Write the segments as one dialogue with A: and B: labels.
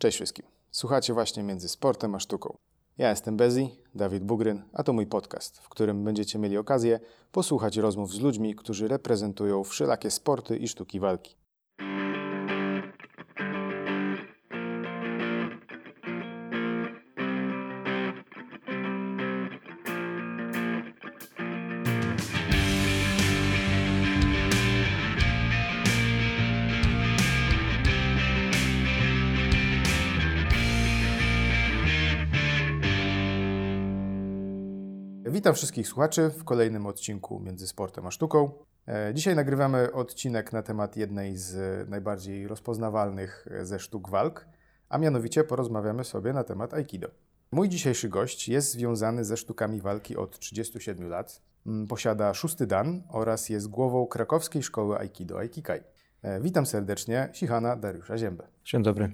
A: Cześć wszystkim. Słuchacie właśnie między sportem a sztuką. Ja jestem Bezi, Dawid Bugryn, a to mój podcast, w którym będziecie mieli okazję posłuchać rozmów z ludźmi, którzy reprezentują wszelakie sporty i sztuki walki. Witam wszystkich słuchaczy w kolejnym odcinku Między Sportem a Sztuką. E, Dzisiaj nagrywamy odcinek na temat jednej z najbardziej rozpoznawalnych ze sztuk walk, a mianowicie porozmawiamy sobie na temat Aikido. Mój dzisiejszy gość jest związany ze sztukami walki od 37 lat, Mm, posiada szósty dan oraz jest głową krakowskiej szkoły Aikido Aikikai. E, Witam serdecznie Sichana Dariusza Ziębę.
B: Dzień dobry.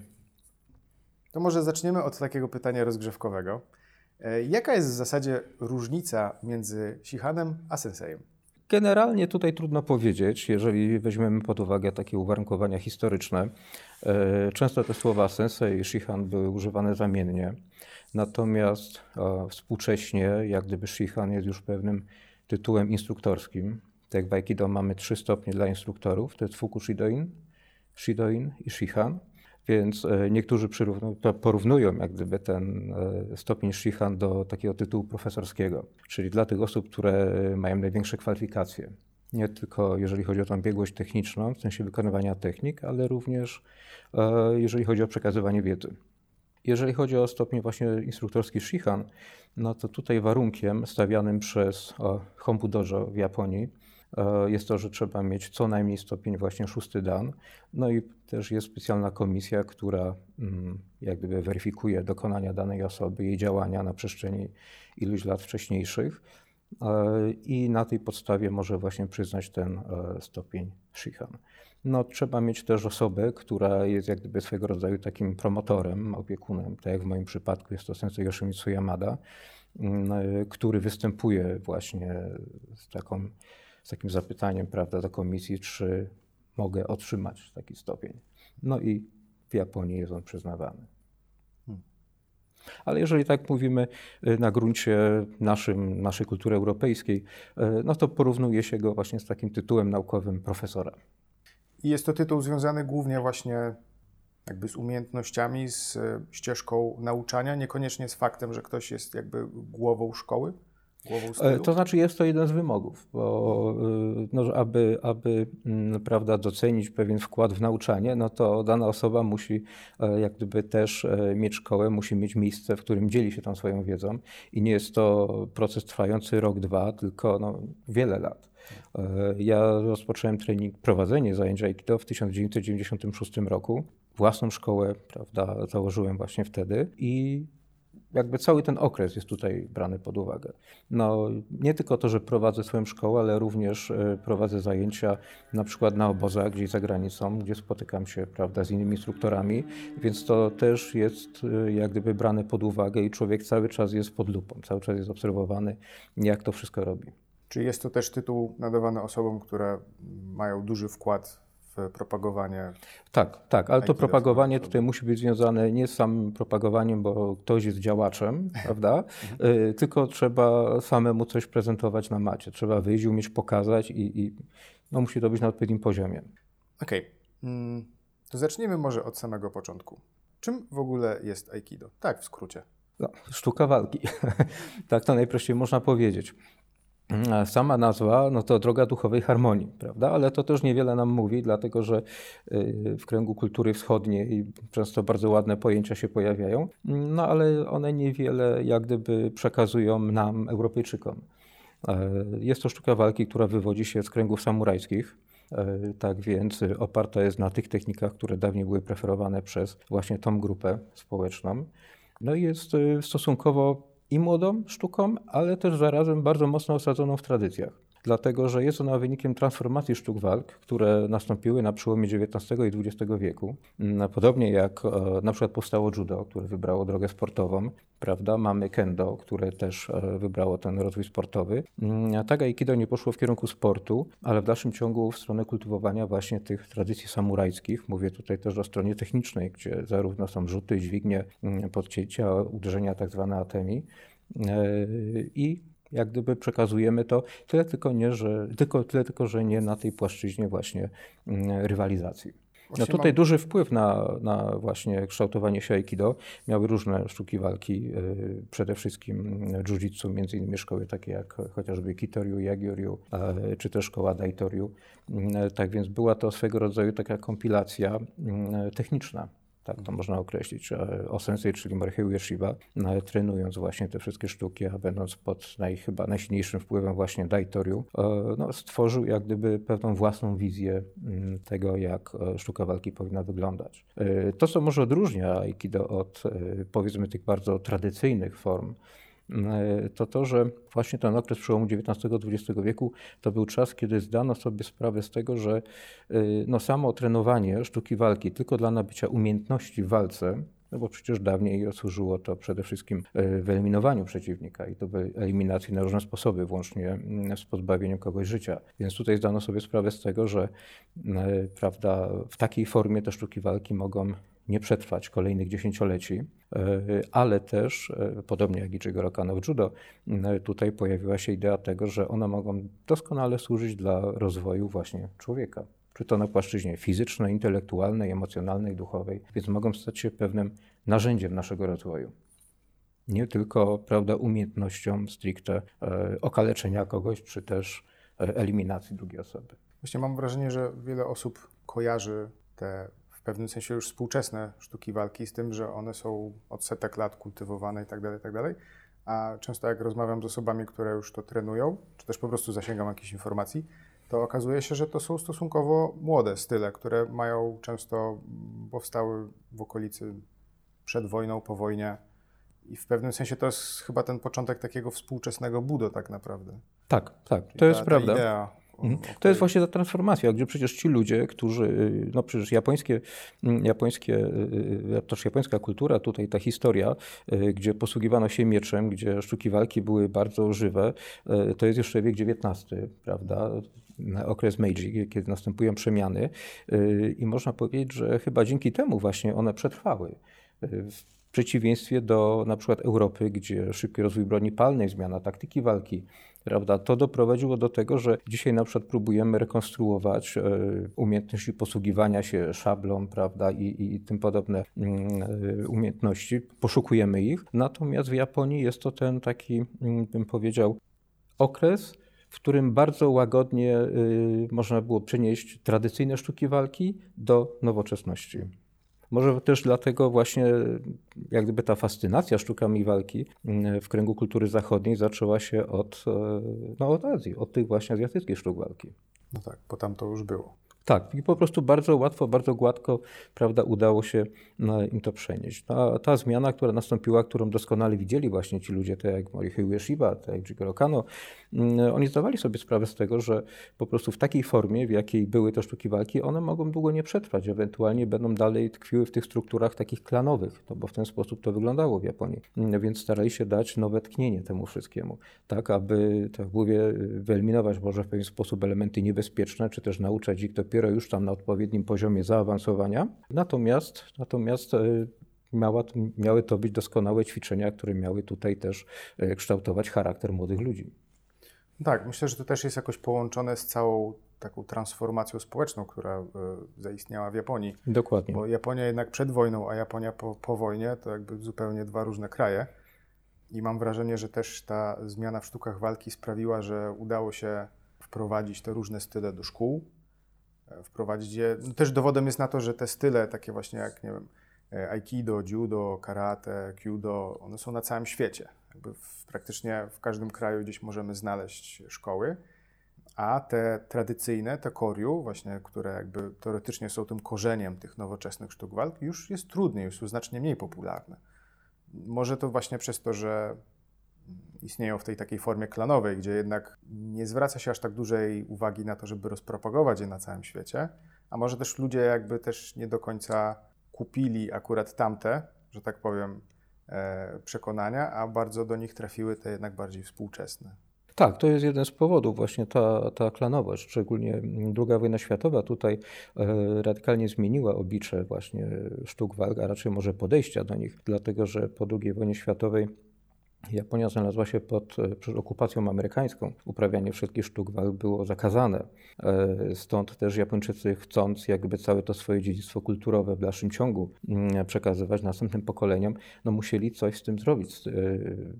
A: To może zaczniemy od takiego pytania rozgrzewkowego. E, Jaka jest w zasadzie różnica między Sichanem a Sensejem?
B: Generalnie tutaj trudno powiedzieć, jeżeli weźmiemy pod uwagę takie uwarunkowania historyczne. E, Często te słowa sensei i shihan były używane zamiennie, natomiast e, współcześnie jak gdyby shihan jest już pewnym tytułem instruktorskim. Tak jak w Aikido mamy trzy stopnie dla instruktorów, to jest Fuku Shidoin, Shidoin i Shihan. Więc e, niektórzy porównują jak gdyby ten e, stopień Shihan do takiego tytułu profesorskiego, czyli dla tych osób, które mają największe kwalifikacje. Nie tylko jeżeli chodzi o tą biegłość techniczną, w sensie wykonywania technik, ale również e, jeżeli chodzi o przekazywanie wiedzy. Jeżeli chodzi o stopień właśnie instruktorski Shihan, no to tutaj warunkiem stawianym przez o, Hombu Dojo w Japonii jest to, że trzeba mieć co najmniej stopień właśnie szósty dan. No i też jest specjalna komisja, która mm, jak gdyby weryfikuje dokonania danej osoby, jej działania na przestrzeni iluś lat wcześniejszych e, i na tej podstawie może właśnie przyznać ten e, stopień Shihan. No, trzeba mieć też osobę, która jest jak gdyby swego rodzaju takim promotorem, opiekunem, tak jak w moim przypadku jest to sensei Yoshimitsu Yamada, mm, e, który występuje właśnie z, taką, z takim zapytaniem prawda, do komisji, czy mogę otrzymać taki stopień. No i w Japonii jest on przyznawany. Ale jeżeli tak mówimy y, na gruncie naszym, naszej kultury europejskiej, y, no to porównuje się go właśnie z takim tytułem naukowym profesora.
A: I jest to tytuł związany głównie właśnie jakby z umiejętnościami, z e, ścieżką nauczania, niekoniecznie z faktem, że ktoś jest jakby głową szkoły.
B: To znaczy jest to jeden z wymogów, bo y, no, aby, aby prawda, docenić pewien wkład w nauczanie, no to dana osoba musi e, jak gdyby też e, mieć szkołę, musi mieć miejsce, w którym dzieli się tą swoją wiedzą i nie jest to proces trwający rok, dwa, tylko no, wiele lat. E, Ja rozpocząłem trening, prowadzenie zajęć Aikido w 1996 roku. Własną szkołę prawda, założyłem właśnie wtedy i jakby cały ten okres jest tutaj brany pod uwagę. No, nie tylko to, że prowadzę swoją szkołę, ale również e, prowadzę zajęcia na przykład na obozach gdzieś za granicą, gdzie spotykam się prawda, z innymi instruktorami, więc to też jest e, jak gdyby brane pod uwagę i człowiek cały czas jest pod lupą, cały czas jest obserwowany, jak to wszystko robi.
A: Czy jest to też tytuł nadawany osobom, które mają duży wkład w propagowanie?
B: Tak, tak, ale to propagowanie tutaj musi być związane nie z samym propagowaniem, bo ktoś jest działaczem, prawda? Y, Tylko trzeba samemu coś prezentować na macie. Trzeba wyjść, umieć pokazać i, i no, musi to być na odpowiednim poziomie.
A: Okej, mm, to zacznijmy może od samego początku. Czym w ogóle jest Aikido? Tak, w skrócie.
B: No, sztuka walki. tak to najprościej można powiedzieć. A Sama nazwa, no to droga duchowej harmonii, prawda? Ale to też niewiele nam mówi, dlatego że y, w kręgu kultury wschodniej często bardzo ładne pojęcia się pojawiają, no ale one niewiele jak gdyby przekazują nam, Europejczykom. E, Jest to sztuka walki, która wywodzi się z kręgów samurajskich. E, Tak więc oparta jest na tych technikach, które dawniej były preferowane przez właśnie tą grupę społeczną. No i jest stosunkowo i młodą sztuką, ale też zarazem bardzo mocno osadzoną w tradycjach. Dlatego że jest ona wynikiem transformacji sztuk walk, które nastąpiły na przełomie XIX i XX wieku. Mm, podobnie jak e, na przykład powstało judo, które wybrało drogę sportową, prawda? Mamy kendo, które też e, wybrało ten rozwój sportowy. Tak aikido nie poszło w kierunku sportu, ale w dalszym ciągu w stronę kultywowania właśnie tych tradycji samurajskich. Mówię tutaj też o stronie technicznej, gdzie zarówno są rzuty, dźwignie, mm, podcięcia, uderzenia tak zwane atemi. E, I jak gdyby przekazujemy to tyle tylko, nie, że, tylko, tyle tylko, że nie na tej płaszczyźnie właśnie mm, rywalizacji. No tutaj duży wpływ na, na właśnie kształtowanie się aikido miały różne sztuki walki, y, przede wszystkim jiu-jitsu, między innymi szkoły takie jak chociażby Kitoryu, Yagyoryu, czy też szkoła Daitoryu. Y, tak więc była to swego rodzaju taka kompilacja techniczna tak to można określić, o sensei, czyli Morihei Ueshiba, no, trenując właśnie te wszystkie sztuki, a będąc pod naj, chyba najsilniejszym wpływem właśnie Daitoriu, e, no, stworzył jak gdyby pewną własną wizję mm, tego, jak e, sztuka walki powinna wyglądać. E, to, co może odróżnia Aikido od powiedzmy tych bardzo tradycyjnych form, to to, że właśnie ten okres przełomu XIX-XX wieku to był czas, kiedy zdano sobie sprawę z tego, że e, no, samo trenowanie sztuki walki tylko dla nabycia umiejętności w walce, no bo przecież dawniej służyło to przede wszystkim e, wyeliminowaniu przeciwnika i to eliminacji na różne sposoby, włącznie mm, z pozbawieniem kogoś życia. Więc tutaj zdano sobie sprawę z tego, że prawda, w takiej formie te sztuki walki mogą przetrwać kolejnych dziesięcioleci, e, ale też, e, podobnie jak i Jigoro Kano w judo, e, tutaj pojawiła się idea tego, że one mogą doskonale służyć dla rozwoju właśnie człowieka. Czy to na płaszczyźnie fizycznej, intelektualnej, emocjonalnej, duchowej, więc mogą stać się pewnym narzędziem naszego rozwoju. Nie tylko prawda, umiejętnością stricte okaleczenia kogoś, czy też eliminacji drugiej osoby.
A: Właśnie mam wrażenie, że wiele osób kojarzy te pewnym sensie już współczesne sztuki walki z tym, że one są od setek lat kultywowane i tak dalej, tak dalej. A często jak rozmawiam z osobami, które już to trenują, czy też po prostu zasięgam jakichś informacji, to okazuje się, że to są stosunkowo młode style, które mają często powstały w okolicy przed wojną, po wojnie. I w pewnym sensie to jest chyba ten początek takiego współczesnego budo tak naprawdę.
B: Tak, tak, to ta, jest ta prawda. Idea Mhm. To jest właśnie ta transformacja, gdzie przecież ci ludzie, którzy, y, no przecież japońskie, mm, japońskie, y, y, też japońska kultura, tutaj ta historia, gdzie posługiwano się mieczem, gdzie sztuki walki były bardzo żywe, to jest jeszcze wiek XIX, prawda? okres Meiji, kiedy następują przemiany i można powiedzieć, że chyba dzięki temu właśnie one przetrwały. W przeciwieństwie do na przykład Europy, gdzie szybki rozwój broni palnej, zmiana taktyki walki, prawda? To doprowadziło do tego, że dzisiaj na przykład próbujemy rekonstruować e, umiejętności posługiwania się szablą, prawda, i, i tym podobne mm, e, umiejętności, poszukujemy ich. Natomiast w Japonii jest to ten taki, mm, bym powiedział, okres, w którym bardzo łagodnie y, można było przenieść tradycyjne sztuki walki do nowoczesności. Może też dlatego właśnie jak gdyby ta fascynacja sztukami walki mm, w kręgu kultury zachodniej zaczęła się od, e, no, od Azji, od tych właśnie azjatyckich sztuk walki.
A: No tak, bo tam to już było.
B: Tak, i po prostu bardzo łatwo, bardzo gładko prawda, udało się no, im to przenieść. Ta, ta zmiana, która nastąpiła, którą doskonale widzieli właśnie ci ludzie, tak jak Morihei Ueshiba, tak jak Jigoro Kano, oni zdawali sobie sprawę z tego, że po prostu w takiej formie, w jakiej były te sztuki walki, one mogą długo nie przetrwać, ewentualnie będą dalej tkwiły w tych strukturach takich klanowych, no bo w ten sposób to wyglądało w Japonii. Mm, więc starali się dać nowe tknienie temu wszystkiemu, tak aby, tak mówię, wyeliminować może w pewien sposób elementy niebezpieczne, czy też nauczać ich dopiero dopiero już tam na odpowiednim poziomie zaawansowania. Natomiast, natomiast e, miała, miały to być doskonałe ćwiczenia, które miały tutaj też e, kształtować charakter młodych ludzi.
A: Tak, myślę, że to też jest jakoś połączone z całą taką transformacją społeczną, która e, zaistniała w Japonii.
B: Dokładnie.
A: Bo Japonia jednak przed wojną, a Japonia po, po wojnie to jakby zupełnie dwa różne kraje. I mam wrażenie, że też ta zmiana w sztukach walki sprawiła, że udało się wprowadzić te różne style do szkół, wprowadzić je. No też dowodem jest na to, że te style, takie właśnie jak, nie wiem, e, aikido, judo, karate, kyudo, one są na całym świecie. Jakby w, praktycznie w każdym kraju gdzieś możemy znaleźć szkoły, a te tradycyjne, te koryu, właśnie, które jakby teoretycznie są tym korzeniem tych nowoczesnych sztuk walki, już jest trudniej, już są znacznie mniej popularne. Może to właśnie przez to, że istnieją w tej takiej formie klanowej, gdzie jednak nie zwraca się aż tak dużej uwagi na to, żeby rozpropagować je na całym świecie, a może też ludzie jakby też nie do końca kupili akurat tamte, że tak powiem, przekonania, a bardzo do nich trafiły te jednak bardziej współczesne.
B: Tak, to jest jeden z powodów, właśnie ta, ta klanowość, szczególnie II wojna światowa tutaj e, radykalnie zmieniła oblicze właśnie sztuk walk, a raczej może podejścia do nich, dlatego że po II wojnie światowej Japonia znalazła się pod e, okupacją amerykańską. Uprawianie wszelkich sztuk walk było zakazane. E, stąd też Japończycy, chcąc jakby całe to swoje dziedzictwo kulturowe w dalszym ciągu mm, przekazywać następnym pokoleniom, no musieli coś z tym zrobić. E,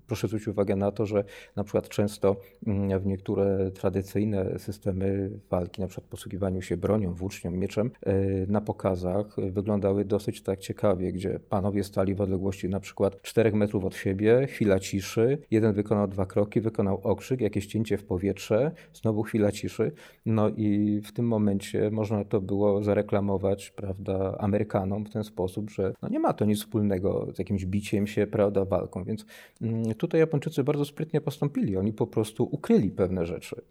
B: proszę zwrócić uwagę na to, że na przykład często mm, w niektóre tradycyjne systemy walki, na przykład posługiwaniu się bronią, włócznią, mieczem, na pokazach wyglądały dosyć tak ciekawie, gdzie panowie stali w odległości na przykład 4 metrów od siebie, chwila ci ciszy. Jeden wykonał dwa kroki, wykonał okrzyk, jakieś cięcie w powietrze, znowu chwila ciszy. No i w tym momencie można to było zareklamować, prawda, Amerykanom w ten sposób, że no nie ma to nic wspólnego z jakimś biciem się, prawda, walką. Więc mm, tutaj Japończycy bardzo sprytnie postąpili. Oni po prostu ukryli pewne rzeczy.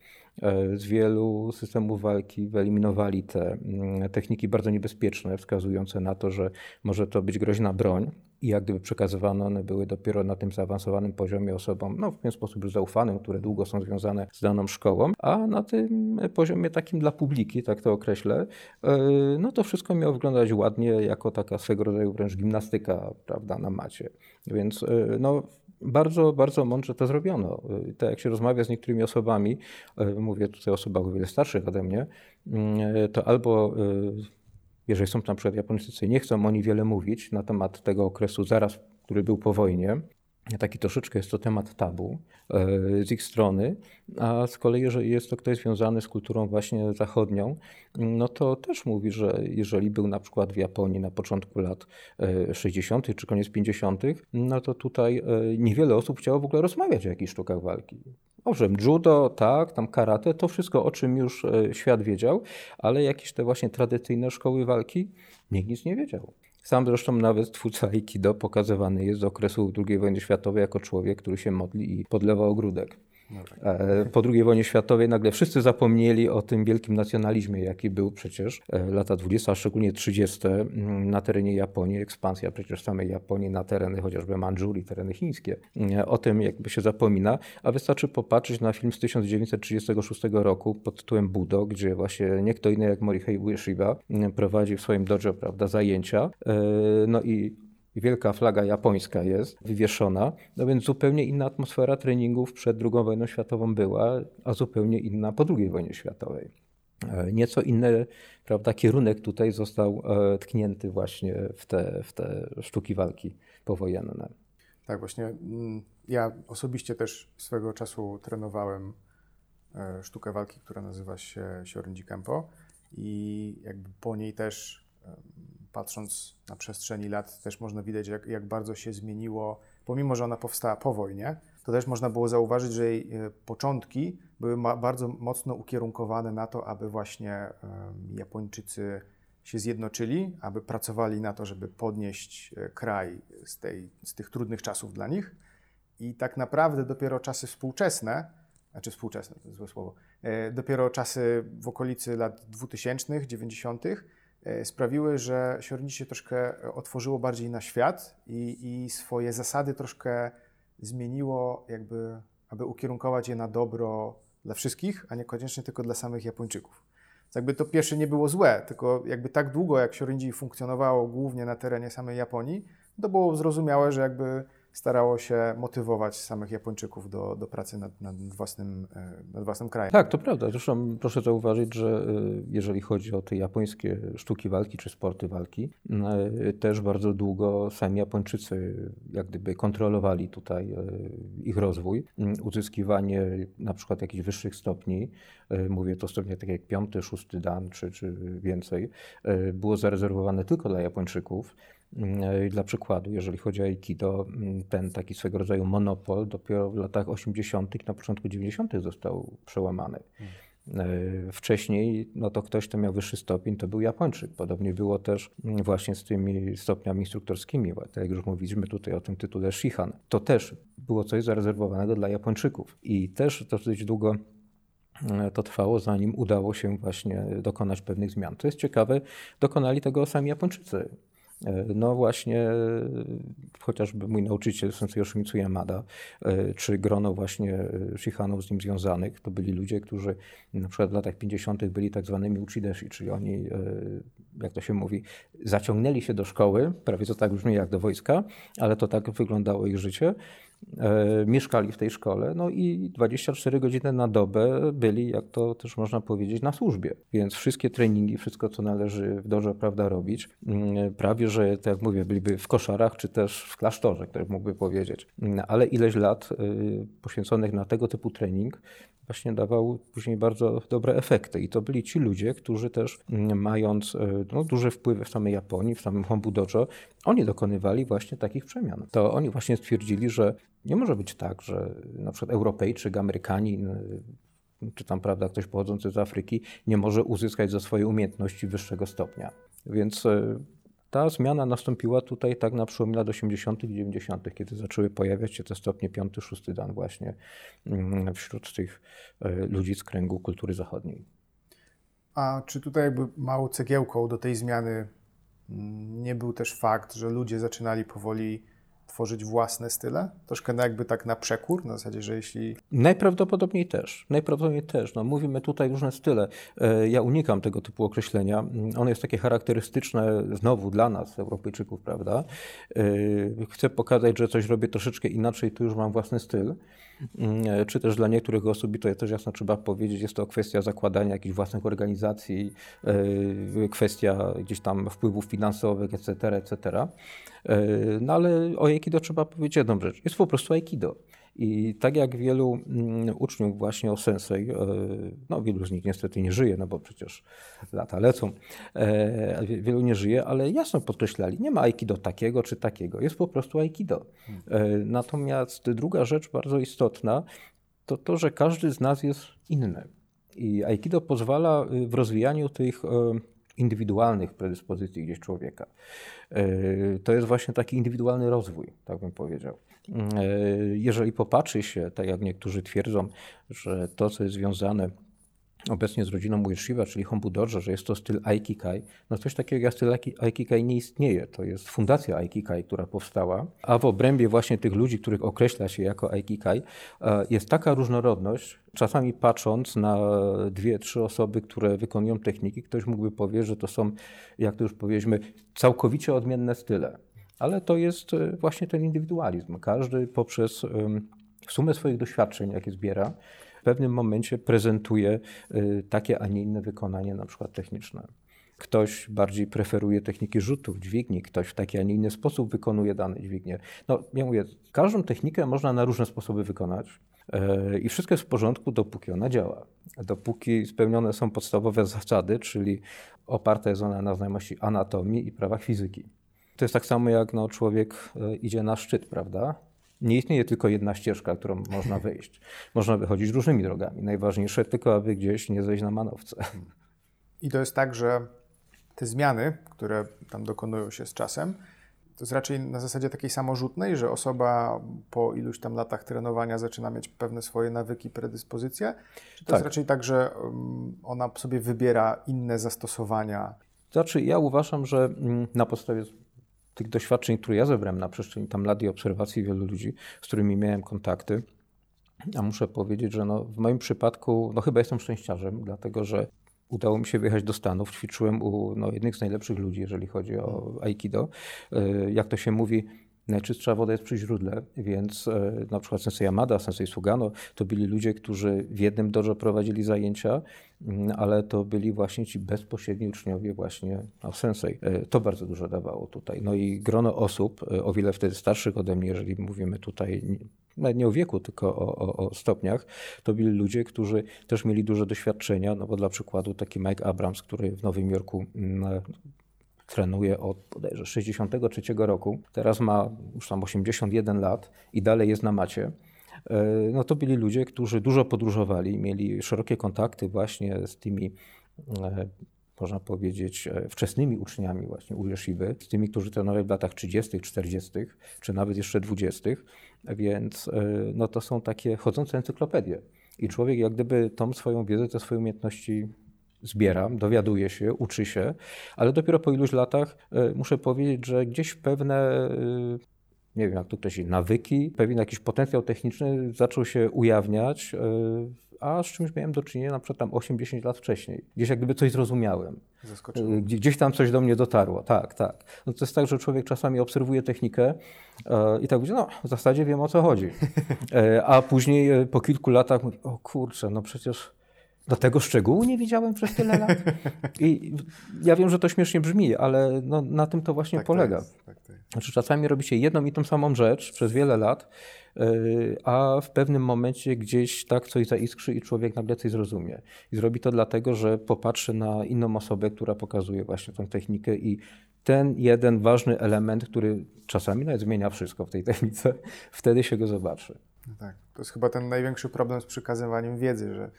B: E, z wielu systemów walki wyeliminowali te mm, techniki bardzo niebezpieczne, wskazujące na to, że może to być groźna broń i jak gdyby przekazywane one były dopiero na tym zaawansowanym poziomie osobom, no w ten sposób już zaufanym, które długo są związane z daną szkołą, a na tym poziomie takim dla publiki, tak to określę, e, no to wszystko miało wyglądać ładnie, jako taka swego rodzaju wręcz gimnastyka, prawda, na macie. Więc e, no bardzo, bardzo mądrze to zrobiono. E, tak jak się rozmawia z niektórymi osobami, mówię tutaj o osobach o wiele starszych ode mnie, mm, to albo jeżeli są na przykład Japończycy, nie chcą oni wiele mówić na temat tego okresu zaraz, który był po wojnie, taki troszeczkę jest to temat tabu e, z ich strony, a z kolei jeżeli jest to ktoś związany z kulturą właśnie zachodnią, no to też mówi, że jeżeli był na przykład w Japonii na początku lat 60. E, czy koniec 50., no to tutaj e, niewiele osób chciało w ogóle rozmawiać o jakichś sztukach walki. Owszem, judo, tak, tam karate, to wszystko, o czym już świat wiedział, ale jakieś te właśnie tradycyjne szkoły walki, nikt nic nie wiedział. Sam zresztą nawet twórca Aikido pokazywany jest z okresu II wojny światowej jako człowiek, który się modli i podlewa ogródek. No tak. E, po II wojnie światowej nagle wszyscy zapomnieli o tym wielkim nacjonalizmie, jaki był przecież e, lata 20, a szczególnie 30 mm, na terenie Japonii, ekspansja przecież samej Japonii na tereny chociażby Mandżurii, tereny chińskie. E, o tym jakby się zapomina, a wystarczy popatrzeć na film z 1936 roku pod tytułem Budo, gdzie właśnie nie kto inny jak Morihei Ueshiba mm, prowadzi w swoim dojo prawda, zajęcia. No i wielka flaga japońska jest wywieszona, no więc zupełnie inna atmosfera treningów przed II wojną światową była, a zupełnie inna po II wojnie światowej. E, nieco inny prawda, kierunek tutaj został e, tknięty właśnie w te, w te sztuki walki powojenne.
A: Tak, właśnie mm, ja osobiście też swego czasu trenowałem e, sztukę walki, która nazywa się Shorinji Kempo i jakby po niej też patrząc na przestrzeni lat, też można widać, jak, jak bardzo się zmieniło, pomimo że ona powstała po wojnie, to też można było zauważyć, że jej e, początki były bardzo mocno ukierunkowane na to, aby właśnie Japończycy się zjednoczyli, aby pracowali na to, żeby podnieść e, kraj z, tej, z tych trudnych czasów dla nich. I tak naprawdę dopiero czasy współczesne, znaczy współczesne, to jest złe słowo, e, dopiero czasy w okolicy lat 2000, 90., E, sprawiły, że Siorini się troszkę otworzyło bardziej na świat i, i swoje zasady troszkę zmieniło, jakby, aby ukierunkować je na dobro dla wszystkich, a niekoniecznie tylko dla samych Japończyków. Jakby to pierwsze nie było złe, tylko jakby tak długo jak Siorinji funkcjonowało głównie na terenie samej Japonii, to było zrozumiałe, że jakby starało się motywować samych Japończyków do, do pracy nad, nad, własnym, e, nad własnym krajem.
B: Tak, to prawda. Zresztą proszę zauważyć, że e, jeżeli chodzi o te japońskie sztuki walki czy sporty walki, e, też bardzo długo sami Japończycy jak gdyby kontrolowali tutaj ich rozwój, uzyskiwanie na przykład jakichś wyższych stopni, mówię to stopnie tak jak piąty, szósty dan czy, czy więcej, było zarezerwowane tylko dla Japończyków. Mm, dla przykładu, jeżeli chodzi o Aikido, mm, ten taki swego rodzaju monopol dopiero w latach 80., na początku 90. został przełamany. Wcześniej, no to ktoś, kto miał wyższy stopień, to był Japończyk. Podobnie było też właśnie z tymi stopniami instruktorskimi. Tak jak już mówiliśmy tutaj o tym tytule Shihan. To też było coś zarezerwowanego dla Japończyków. I też dosyć długo to trwało, zanim udało się właśnie dokonać pewnych zmian. To jest ciekawe, dokonali tego sami Japończycy. E, no właśnie, e, chociażby mój nauczyciel Sensei Yoshimitsu Yamada, e, czy grono właśnie Shihanów z nim związanych, to byli ludzie, którzy na przykład w latach 50. byli tak zwanymi uchideshi, czyli oni, jak to się mówi, zaciągnęli się do szkoły, prawie to tak brzmi jak do wojska, ale to tak wyglądało ich życie mieszkali w tej szkole, no i 24 godziny na dobę byli, jak to też można powiedzieć, na służbie. Więc wszystkie treningi, wszystko co należy w dojo prawda robić, mm, prawie że, tak jak mówię, byliby w koszarach, czy też w klasztorze, ktoś mógłby powiedzieć. Mm, ale ileś lat y, poświęconych na tego typu trening właśnie dawał później bardzo dobre efekty. I to byli ci ludzie, którzy też mm, mając y, no, duże wpływy w samej Japonii, w samym Hombu Dojo, oni dokonywali właśnie takich przemian. To oni właśnie stwierdzili, że nie może być tak, że na przykład Europejczyk, Amerykanin, y, czy tam prawda, ktoś pochodzący z Afryki nie może uzyskać za swoje umiejętności wyższego stopnia. Więc y, ta zmiana nastąpiła tutaj tak na przełomie lat 80. i 90., kiedy zaczęły pojawiać się te stopnie 5, 6 dan właśnie mm, wśród tych y, ludzi z kręgu kultury zachodniej.
A: A czy tutaj jakby małą cegiełką do tej zmiany mm, nie był też fakt, że ludzie zaczynali powoli tworzyć własne style? Troszkę jakby tak na przekór, na zasadzie, że jeśli...
B: Najprawdopodobniej też. Najprawdopodobniej też. No, mówimy tutaj różne style. E, ja unikam tego typu określenia. Mm, ono jest takie charakterystyczne znowu dla nas, Europejczyków, prawda? E, chcę pokazać, że coś robię troszeczkę inaczej, tu już mam własny styl. Mm, e, czy też dla niektórych osób, i to też jasno trzeba powiedzieć, jest to kwestia zakładania jakichś własnych organizacji, kwestia gdzieś tam wpływów finansowych, etc., etc. No ale o Aikido trzeba powiedzieć jedną rzecz. Jest po prostu Aikido. I tak jak wielu mm, uczniów właśnie o Sensei, e, no wielu z nich niestety nie żyje, no bo przecież lata lecą, e, wielu nie żyje, ale jasno podkreślali, nie ma Aikido takiego czy takiego, jest po prostu Aikido. E, natomiast druga rzecz bardzo istotna, to to, że każdy z nas jest inny. I Aikido pozwala w rozwijaniu tych indywidualnych predyspozycji gdzieś człowieka. To jest właśnie taki indywidualny rozwój, tak bym powiedział. E, jeżeli popatrzy się, tak jak niektórzy twierdzą, że to, co jest związane obecnie z rodziną Ueshiba, czyli Hombu Dojo, że jest to styl Aikikai, no coś takiego jak styl Aikikai nie istnieje. To jest fundacja Aikikai, która powstała, a w obrębie właśnie tych ludzi, których określa się jako Aikikai, e, jest taka różnorodność, czasami patrząc na dwie, trzy osoby, które wykonują techniki, ktoś mógłby powiedzieć, że to są, jak to już powiedzieliśmy, całkowicie odmienne style. Ale to jest e, właśnie ten indywidualizm. Każdy poprzez sumę swoich doświadczeń, jakie zbiera, pewnym momencie prezentuje y, takie, a nie inne wykonanie, na przykład techniczne. Ktoś bardziej preferuje techniki rzutów, dźwigni, ktoś w taki, a nie inny sposób wykonuje dane dźwignie. No, ja mówię, każdą technikę można na różne sposoby wykonać y, i wszystko jest w porządku, dopóki ona działa. Dopóki spełnione są podstawowe zasady, czyli oparta jest ona na znajomości anatomii i prawach fizyki. To jest tak samo jak no, człowiek y, idzie na szczyt, prawda? Nie istnieje tylko jedna ścieżka, którą można wyjść. Można wychodzić różnymi drogami. Najważniejsze tylko, aby gdzieś nie zejść na manowce.
A: I to jest tak, że te zmiany, które tam dokonują się z czasem, to jest raczej na zasadzie takiej samorzutnej, że osoba po iluś tam latach trenowania zaczyna mieć pewne swoje nawyki, predyspozycje? Czy to tak. jest raczej tak, że ona sobie wybiera inne zastosowania?
B: Znaczy, ja uważam, że mm, na podstawie tych doświadczeń, które ja zebrałem na przestrzeni tam lat i obserwacji wielu ludzi, z którymi miałem kontakty, a muszę powiedzieć, że no, w moim przypadku no, chyba jestem szczęściarzem, dlatego że udało mi się wyjechać do Stanów. Ćwiczyłem u no, jednych z najlepszych ludzi, jeżeli chodzi o Aikido. E, jak to się mówi, Najczystsza woda jest przy źródle, więc e, na przykład sensei Yamada, sensei Sugano to byli ludzie, którzy w jednym dojo prowadzili zajęcia, mm, ale to byli właśnie ci bezpośredni uczniowie właśnie no, sensei. E, to bardzo dużo dawało tutaj. No i grono osób, e, o wiele wtedy starszych ode mnie, jeżeli mówimy tutaj nawet nie o wieku, tylko o, o, o, stopniach, to byli ludzie, którzy też mieli duże doświadczenia, no bo dla przykładu taki Mike Abrams, który w Nowym Jorku mm, trenuje od bodajże 63 roku. Teraz ma już tam 81 lat i dalej jest na macie. no to byli ludzie, którzy dużo podróżowali, mieli szerokie kontakty właśnie z tymi można powiedzieć, wczesnymi uczniami właśnie u Jeszyby, z tymi, którzy trenowali w latach 30., 40., czy nawet jeszcze 20., więc no to są takie chodzące encyklopedie. I człowiek jak gdyby tą swoją wiedzę, te swoje umiejętności zbiera, dowiaduje się, uczy się, ale dopiero po iluś latach e, muszę powiedzieć, że gdzieś pewne e, nie wiem jak to określić, nawyki, pewien jakiś potencjał techniczny zaczął się ujawniać, e, a z czymś miałem do czynienia na przykład tam 8-10 lat wcześniej. Gdzieś jak gdyby coś zrozumiałem. Gdzieś tam coś do mnie dotarło, tak, tak. No to jest tak, że człowiek czasami obserwuje technikę i tak mówi, no w zasadzie wiem o co chodzi. a później po kilku latach mówi, o kurczę, no przecież do tego szczegółu nie widziałem przez tyle lat. I ja wiem, że to śmiesznie brzmi, ale no, na tym to właśnie tak polega. To tak to znaczy, czasami robicie jedną i tą samą rzecz przez wiele lat, yy, a w pewnym momencie gdzieś tak coś zaiskrzy i człowiek nagle coś zrozumie. I zrobi to dlatego, że popatrzy na inną osobę, która pokazuje właśnie tą technikę i ten jeden ważny element, który czasami nawet zmienia wszystko w tej technice, wtedy się go zobaczy.
A: No tak. To jest chyba ten największy problem z przekazywaniem wiedzy, że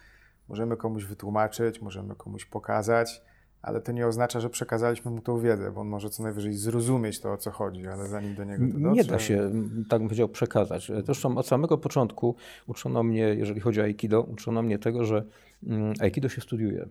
A: Możemy komuś wytłumaczyć, możemy komuś pokazać, ale to nie oznacza, że przekazaliśmy mu tą wiedzę, bo on może co najwyżej zrozumieć to, o co chodzi, ale zanim do niego to
B: dotrze... Nie da się, tak bym powiedział, przekazać. Zresztą od samego początku uczono mnie, jeżeli chodzi o Aikido, uczono mnie tego, że mm, Aikido się studiuje.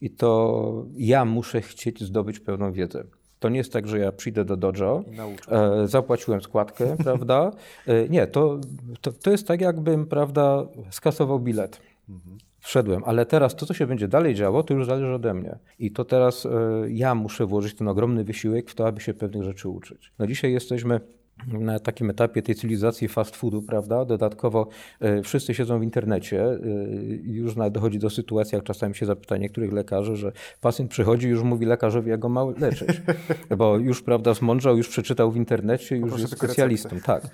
B: I to ja muszę chcieć zdobyć pewną wiedzę. To nie jest tak, że ja przyjdę do dojo, e, zapłaciłem składkę, prawda? E, nie, to, to, to jest tak, jakbym, prawda, skasował bilet. Mhm wszedłem, ale teraz to, co się będzie dalej działo, to już zależy ode mnie. I to teraz e, ja muszę włożyć ten ogromny wysiłek w to, aby się pewnych rzeczy uczyć. No dzisiaj jesteśmy na takim etapie tej cywilizacji fast foodu, prawda? Dodatkowo y, wszyscy siedzą w internecie. Y, już nawet dochodzi do sytuacji, jak czasami się zapyta niektórych lekarzy, że pacjent przychodzi i już mówi lekarzowi, jak go ma leczyć. Bo już, prawda, zmądrzał, już przeczytał w internecie, już jest specjalistą. Tak.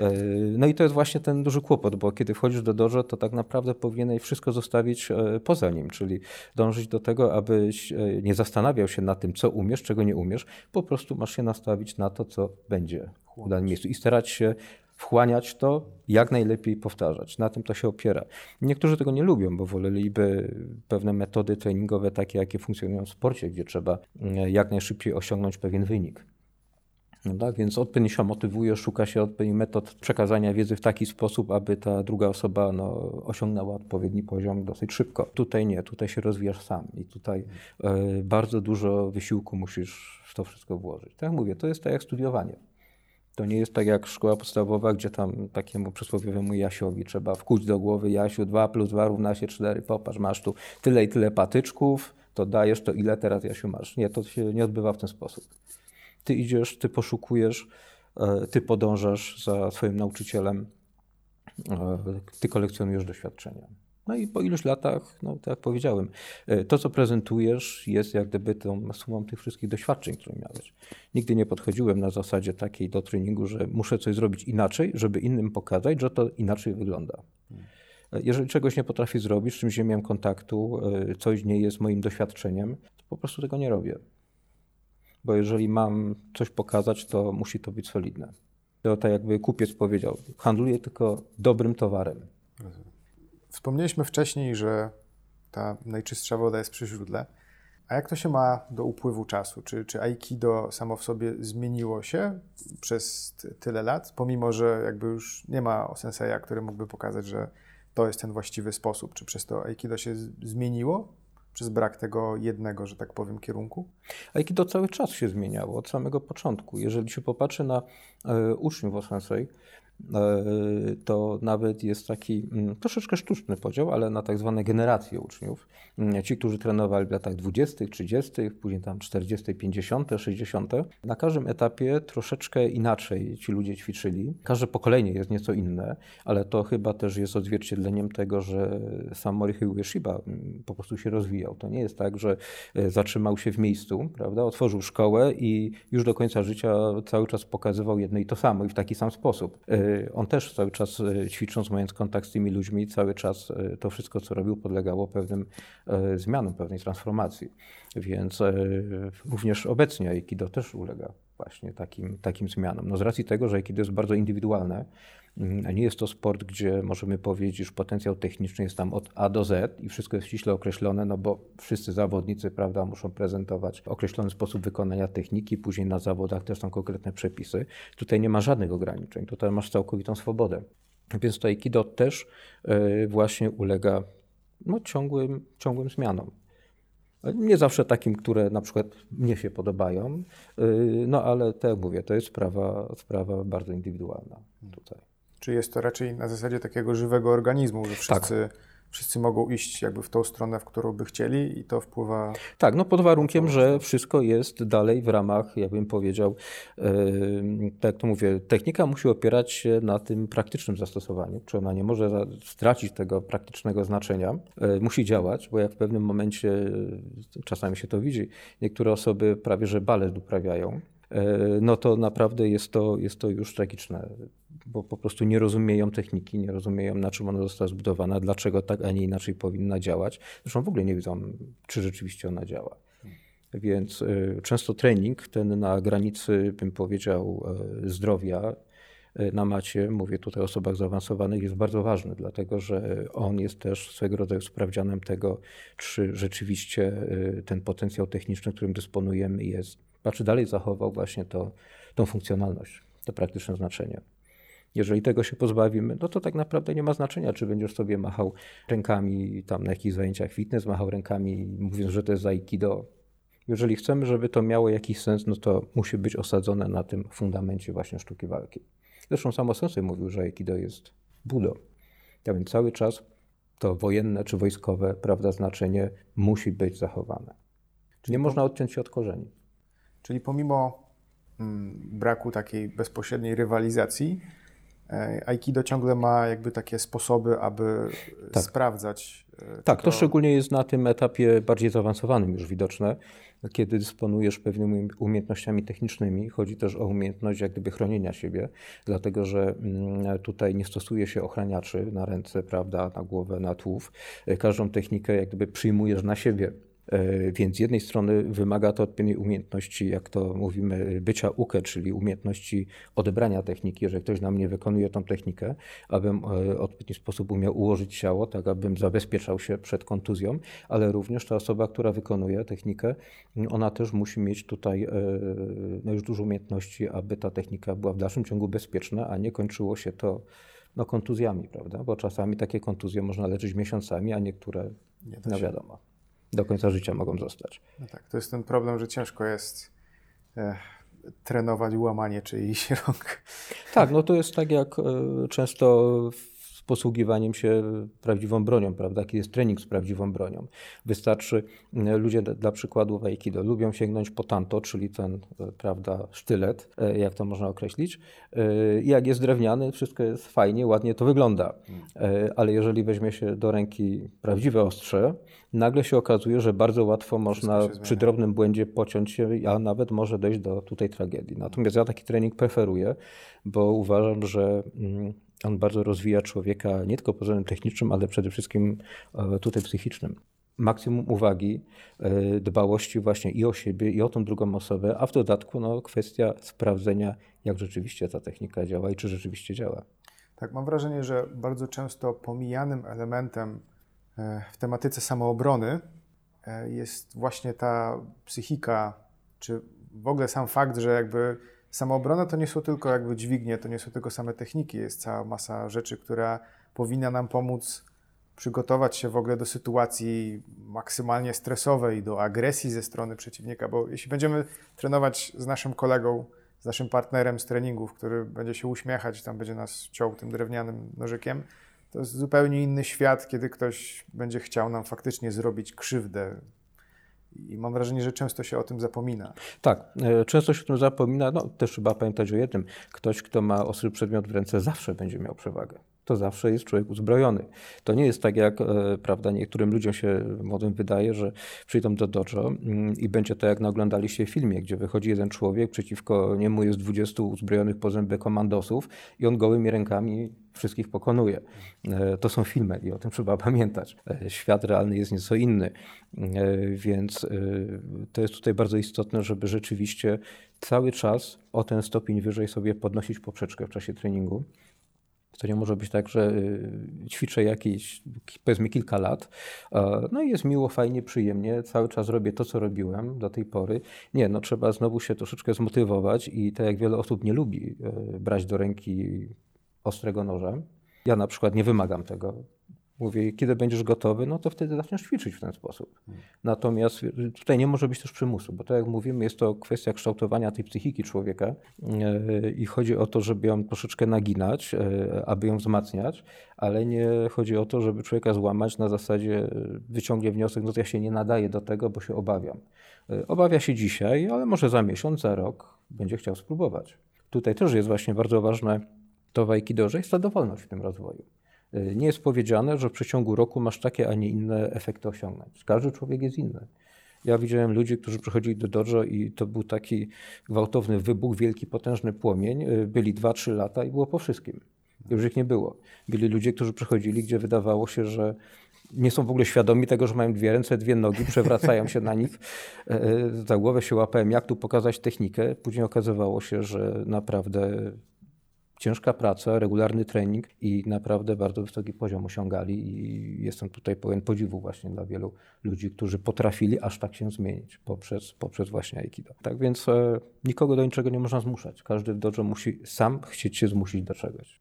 B: Y, no i to jest właśnie ten duży kłopot, bo kiedy wchodzisz do dojo, to tak naprawdę powinieneś wszystko zostawić poza nim, czyli dążyć do tego, abyś nie zastanawiał się nad tym, co umiesz, czego nie umiesz, po prostu masz się nastawić na to, co będzie w danym miejscu i starać się wchłaniać to, jak najlepiej powtarzać. Na tym to się opiera. Niektórzy tego nie lubią, bo woleliby pewne metody treningowe, takie jakie funkcjonują w sporcie, gdzie trzeba mm, jak najszybciej osiągnąć pewien wynik. No tak, więc odpowiednio się motywuje, szuka się odpowiednich metod przekazania wiedzy w taki sposób, aby ta druga osoba no, osiągnęła odpowiedni poziom dosyć szybko. Tutaj nie, tutaj się rozwijasz sam i tutaj y, bardzo dużo wysiłku musisz w to wszystko włożyć. Tak jak mówię, to jest tak jak studiowanie. To nie jest tak jak szkoła podstawowa, gdzie tam takiemu przysłowiowemu Jasiowi trzeba wkuć do głowy, Jasiu, 2 plus 2 równa się 4, popatrz, masz tu tyle i tyle patyczków, to dajesz, to ile teraz Jasiu masz. Nie, to się nie odbywa w ten sposób. Ty idziesz, ty poszukujesz, e, ty podążasz za swoim nauczycielem, e, ty kolekcjonujesz doświadczenia. No i po iluś latach, no tak jak powiedziałem, e, to co prezentujesz jest jak gdyby tą sumą tych wszystkich doświadczeń, które miałeś. Nigdy nie podchodziłem na zasadzie takiej do treningu, że muszę coś zrobić inaczej, żeby innym pokazać, że to inaczej wygląda. E, jeżeli czegoś nie potrafię zrobić, z czymś nie miałem kontaktu, e, coś nie jest moim doświadczeniem, to po prostu tego nie robię. Bo jeżeli mam coś pokazać, to musi to być solidne. To tak jakby kupiec powiedział, handluję tylko dobrym towarem.
A: Wspomnieliśmy wcześniej, że ta najczystsza woda jest przy źródle. A jak to się ma do upływu czasu? Czy, czy Aikido samo w sobie zmieniło się przez tyle lat, pomimo że jakby już nie ma senseja, który mógłby pokazać, że to jest ten właściwy sposób? Czy przez to Aikido się zmieniło? Przez brak tego jednego, że tak powiem, kierunku?
B: Aikido cały czas się zmieniało, od samego początku. Jeżeli się popatrzy na e, uczniów Osensei, E, to nawet jest taki mm, troszeczkę sztuczny podział, ale na tak zwane generacje uczniów. Mm, ci, którzy trenowali w latach 20., 30., później tam 40., 50., 60. Na każdym etapie troszeczkę inaczej ci ludzie ćwiczyli. Każde pokolenie jest nieco inne, ale to chyba też jest odzwierciedleniem tego, że sam Morihei Ueshiba mm, po prostu się rozwijał. To nie jest tak, że e, zatrzymał się w miejscu, prawda? otworzył szkołę i już do końca życia cały czas pokazywał jedno i to samo i w taki sam sposób e, on też cały czas e, ćwicząc, mając kontakt z tymi ludźmi, cały czas e, to wszystko, co robił, podlegało pewnym zmianom, pewnej transformacji. Więc również obecnie Aikido też ulega właśnie takim, takim zmianom. No z racji tego, że Aikido jest bardzo indywidualne, nie jest to sport, gdzie możemy powiedzieć, że potencjał techniczny jest tam od A do Z i wszystko jest ściśle określone, no bo wszyscy zawodnicy, prawda, muszą prezentować określony sposób wykonania techniki, później na zawodach też są konkretne przepisy. Tutaj nie ma żadnych ograniczeń, tutaj masz całkowitą swobodę. Więc to Aikido też e, właśnie ulega no, ciągłym, ciągłym zmianom. Nie zawsze takim, które na przykład mnie się podobają, y, no ale tak jak mówię, to jest sprawa, sprawa bardzo indywidualna tutaj.
A: Czy jest to raczej na zasadzie takiego żywego organizmu, że wszyscy tak. wszyscy mogą iść jakby w tą stronę, w którą by chcieli i to wpływa...
B: Tak, no pod warunkiem, że wszystko jest dalej w ramach, jakbym powiedział, yy, tak to mówię, technika musi opierać się na tym praktycznym zastosowaniu, czy ona nie może stracić tego praktycznego znaczenia, yy, musi działać, bo jak w pewnym momencie, czasami się to widzi, niektóre osoby prawie że balet uprawiają, no to naprawdę jest to, jest to już tragiczne bo po prostu nie rozumieją techniki, nie rozumieją na czym ona została zbudowana, dlaczego tak, a nie inaczej powinna działać. Zresztą w ogóle nie wiedzą, czy rzeczywiście ona działa. Więc y, często trening ten na granicy, bym powiedział, y, zdrowia na macie, mówię tutaj o osobach zaawansowanych, jest bardzo ważny, dlatego że on jest też swego rodzaju sprawdzianem tego, czy rzeczywiście ten potencjał techniczny, którym dysponujemy, jest, a czy dalej zachował właśnie to, tą funkcjonalność, to praktyczne znaczenie. Jeżeli tego się pozbawimy, no to tak naprawdę nie ma znaczenia, czy będziesz sobie machał rękami tam na jakichś zajęciach fitness, machał rękami mówiąc, że to jest aikido. Jeżeli chcemy, żeby to miało jakiś sens, no to musi być osadzone na tym fundamencie właśnie sztuki walki. Zresztą samo Sensei mówił, że aikido jest budo. Ja więc cały czas to wojenne czy wojskowe, prawda, znaczenie musi być zachowane. Czyli nie można odciąć się od korzeni.
A: Czyli pomimo mm, braku takiej bezpośredniej rywalizacji, E, Aikido ciągle ma jakby takie sposoby, aby tak. sprawdzać.
B: E, tak, to... to szczególnie jest na tym etapie bardziej zaawansowanym już widoczne, kiedy dysponujesz pewnymi umiejętnościami technicznymi. Chodzi też o umiejętność jak gdyby chronienia siebie, dlatego że mm, tutaj nie stosuje się ochraniaczy na ręce, prawda, na głowę, na tłów. E, każdą technikę jak gdyby przyjmujesz na siebie więc z jednej strony wymaga to odpowiedniej umiejętności, jak to mówimy, bycia uke, czyli umiejętności odebrania techniki, jeżeli ktoś na mnie wykonuje tą technikę, abym w e, odpowiedni sposób umiał ułożyć ciało, tak abym zabezpieczał się przed kontuzją, ale również ta osoba, która wykonuje technikę, ona też musi mieć tutaj e, no już dużo umiejętności, aby ta technika była w dalszym ciągu bezpieczna, a nie kończyło się to no, kontuzjami, prawda? Bo czasami takie kontuzje można leczyć miesiącami, a niektóre, no wiadomo do końca życia mogą zostać.
A: No tak, to jest ten problem, że ciężko jest e, trenować łamanie czyichś rąk.
B: Tak, no to jest tak jak e, często z posługiwaniem się prawdziwą bronią, prawda? Jaki jest trening z prawdziwą bronią. Wystarczy, e, ludzie dla przykładu w Aikido lubią sięgnąć po tanto, czyli ten, e, prawda, sztylet, e, jak to można określić. Jak jest drewniany, wszystko jest fajnie, ładnie to wygląda. Ale jeżeli weźmie się do ręki prawdziwe ostrze, nagle się okazuje, że bardzo łatwo można przy drobnym błędzie pociąć się, a nawet może dojść do tutaj tragedii. Natomiast ja taki trening preferuję, bo uważam, że mm, on bardzo rozwija człowieka nie tylko względem technicznym, ale przede wszystkim e, tutaj psychicznym. Maksimum uwagi, e, dbałości właśnie i o siebie, i o tą drugą osobę, a w dodatku no, kwestia sprawdzenia, jak rzeczywiście ta technika działa i czy rzeczywiście działa.
A: Tak, mam wrażenie, że bardzo często pomijanym elementem E, w tematyce samoobrony jest właśnie ta psychika, czy w ogóle sam fakt, że jakby samoobrona to nie są tylko jakby dźwignie, to nie są tylko same techniki, jest cała masa rzeczy, która powinna nam pomóc przygotować się w ogóle do sytuacji maksymalnie stresowej, do agresji ze strony przeciwnika, bo jeśli będziemy trenować z naszym kolegą, z naszym partnerem z treningów, który będzie się uśmiechać, tam będzie nas ciął tym drewnianym nożykiem, to jest zupełnie inny świat, kiedy ktoś będzie chciał nam faktycznie zrobić krzywdę. I mam wrażenie, że często się o tym zapomina.
B: Tak, e, często się o tym zapomina. No, też trzeba pamiętać o jednym. Ktoś, kto ma ostry przedmiot w ręce, zawsze będzie miał przewagę. To zawsze jest człowiek uzbrojony. To nie jest tak, jak e, prawda, niektórym ludziom się młodym wydaje, że przyjdą do dojo mm, i będzie to jak naoglądaliście w filmie, gdzie wychodzi jeden człowiek, przeciwko niemu jest 20 uzbrojonych po zęby komandosów i on gołymi rękami wszystkich pokonuje. E, to są filmy i o tym trzeba pamiętać. E, świat realny jest nieco inny, więc to jest tutaj bardzo istotne, żeby rzeczywiście cały czas o ten stopień wyżej sobie podnosić poprzeczkę w czasie treningu. To nie może być tak, że y, ćwiczę jakieś, powiedzmy, kilka lat, no i jest miło, fajnie, przyjemnie, cały czas robię to, co robiłem do tej pory. Nie, no trzeba znowu się troszeczkę zmotywować i tak jak wiele osób nie lubi y, brać do ręki ostrego noża, ja na przykład nie wymagam tego. Mówię, kiedy będziesz gotowy, no to wtedy zaczniesz ćwiczyć w ten sposób. Natomiast tutaj nie może być też przymusu, bo tak jak mówimy, jest to kwestia kształtowania tej psychiki człowieka e, i chodzi o to, żeby ją troszeczkę naginać, e, aby ją wzmacniać, ale nie chodzi o to, żeby człowieka złamać na zasadzie e, wyciągnie wniosek, no to ja się nie nadaję do tego, bo się obawiam. Obawia się dzisiaj, ale może za miesiąc, za rok będzie chciał spróbować. Tutaj też jest właśnie bardzo ważne to w Aikido, że jest ta dowolność w tym rozwoju. Y, nie jest powiedziane, że w przeciągu roku masz takie, a nie inne efekty osiągnąć. Każdy człowiek jest inny. Ja widziałem ludzi, którzy przychodzili do dojo i to był taki gwałtowny wybuch, wielki, potężny płomień. Y, byli 2-3 lata i było po wszystkim. Już ich nie było. Byli ludzie, którzy przychodzili, gdzie wydawało się, że nie są w ogóle świadomi tego, że mają dwie ręce, dwie nogi, przewracają się na nich. Y, za głowę się łapałem, jak tu pokazać technikę. Później okazywało się, że naprawdę ciężka praca, regularny trening i naprawdę bardzo wysoki poziom osiągali i jestem tutaj pełen podziwu właśnie dla wielu ludzi, którzy potrafili aż tak się zmienić poprzez, poprzez właśnie Aikido. Tak więc e, nikogo do niczego nie można zmuszać. Każdy w dojo musi sam chcieć się zmusić do czegoś.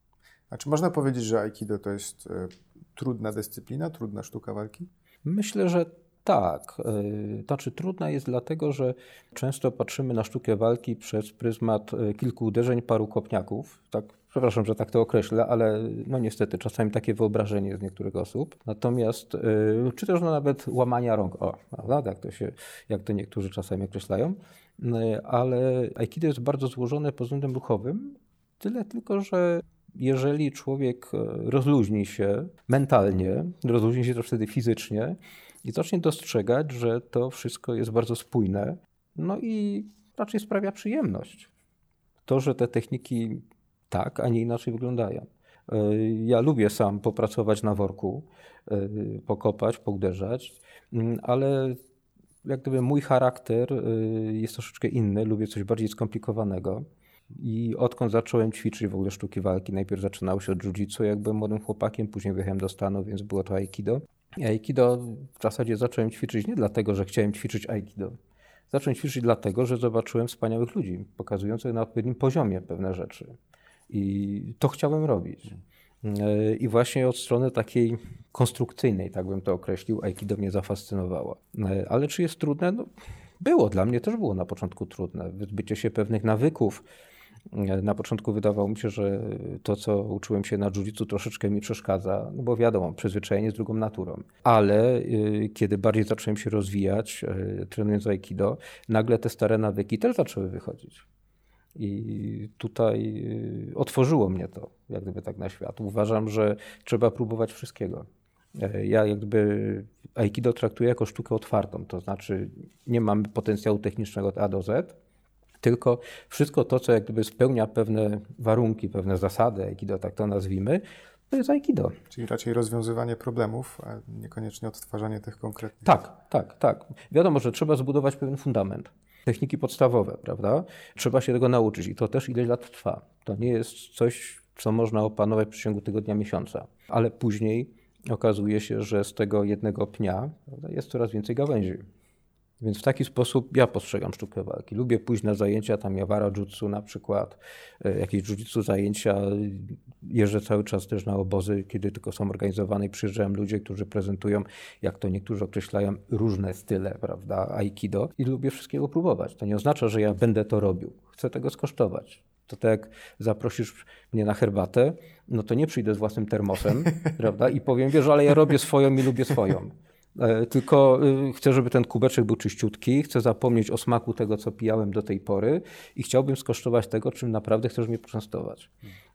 A: A czy można powiedzieć, że Aikido to jest e, trudna dyscyplina, trudna sztuka walki?
B: Myślę, że tak. E, znaczy trudna jest dlatego, że często patrzymy na sztukę walki przez pryzmat e, kilku uderzeń, paru kopniaków. Tak, przepraszam, że tak to określę, ale no niestety czasami takie wyobrażenie jest niektórych osób. Natomiast, e, czy też no nawet łamania rąk, o, prawda, tak to się, jak to niektórzy czasami określają. Ale Aikido jest bardzo złożone pod względem ruchowym, tyle tylko, że jeżeli człowiek rozluźni się mentalnie, rozluźni się też wtedy fizycznie, i zacznie dostrzegać, że to wszystko jest bardzo spójne, no i raczej sprawia przyjemność. To, że te techniki tak, a nie inaczej wyglądają. E, ja lubię sam popracować na worku, e, pokopać, pouderzać, mm, ale jak gdyby mój charakter e, jest troszeczkę inny, lubię coś bardziej skomplikowanego. I odkąd zacząłem ćwiczyć w ogóle sztuki walki, najpierw zaczynało się od jiu-jitsu, jak byłem młodym chłopakiem, później wyjechałem do Stanów, więc było to aikido. Aikido w zasadzie zacząłem ćwiczyć nie dlatego, że chciałem ćwiczyć Aikido. Zacząłem ćwiczyć dlatego, że zobaczyłem wspaniałych ludzi, pokazujących na odpowiednim poziomie pewne rzeczy. I to chciałem robić. I właśnie od strony takiej konstrukcyjnej, tak bym to określił, Aikido mnie zafascynowało. Ale czy jest trudne? No, było, dla mnie też było na początku trudne. Wyzbycie się pewnych nawyków, na początku wydawało mi się, że to, co uczyłem się na jiu troszeczkę mi przeszkadza, no bo wiadomo, przyzwyczajenie z drugą naturą. Ale y, kiedy bardziej zacząłem się rozwijać, y, trenując aikido, nagle te stare nawyki też zaczęły wychodzić. I tutaj y, otworzyło mnie to, jak gdyby tak na świat. Uważam, że trzeba próbować wszystkiego. Ja jak gdyby Aikido traktuję jako sztukę otwartą, to znaczy nie mamy potencjału technicznego od A do Z, tylko wszystko to, co jak gdyby spełnia pewne warunki, pewne zasady Aikido, tak to nazwijmy, to jest Aikido.
A: Czyli raczej rozwiązywanie problemów, a niekoniecznie odtwarzanie tych konkretnych.
B: Tak, tak, tak. Wiadomo, że trzeba zbudować pewien fundament. Techniki podstawowe, prawda? Trzeba się tego nauczyć i to też ileś lat trwa. To nie jest coś, co można opanować w przeciągu tygodnia, miesiąca. Ale później okazuje się, że z tego jednego pnia prawda, jest coraz więcej gałęzi. Więc w taki sposób ja postrzegam sztukę walki. Lubię pójść na zajęcia, tam jawara jutsu na przykład, e, jakieś jiu zajęcia. Jeżdżę cały czas też na obozy, kiedy tylko są organizowane i przyjeżdżają ludzie, którzy prezentują, jak to niektórzy określają, różne style, prawda, aikido i lubię wszystkiego próbować. To nie oznacza, że ja będę to robił. Chcę tego skosztować. To tak jak zaprosisz mnie na herbatę, no to nie przyjdę z własnym termosem, prawda, i powiem, wiesz, ale ja robię swoją i lubię swoją. E, tylko y, chcę, żeby ten kubeczek był czyściutki, chcę zapomnieć o smaku tego, co pijałem do tej pory i chciałbym skosztować tego, czym naprawdę chcesz mnie poczęstować.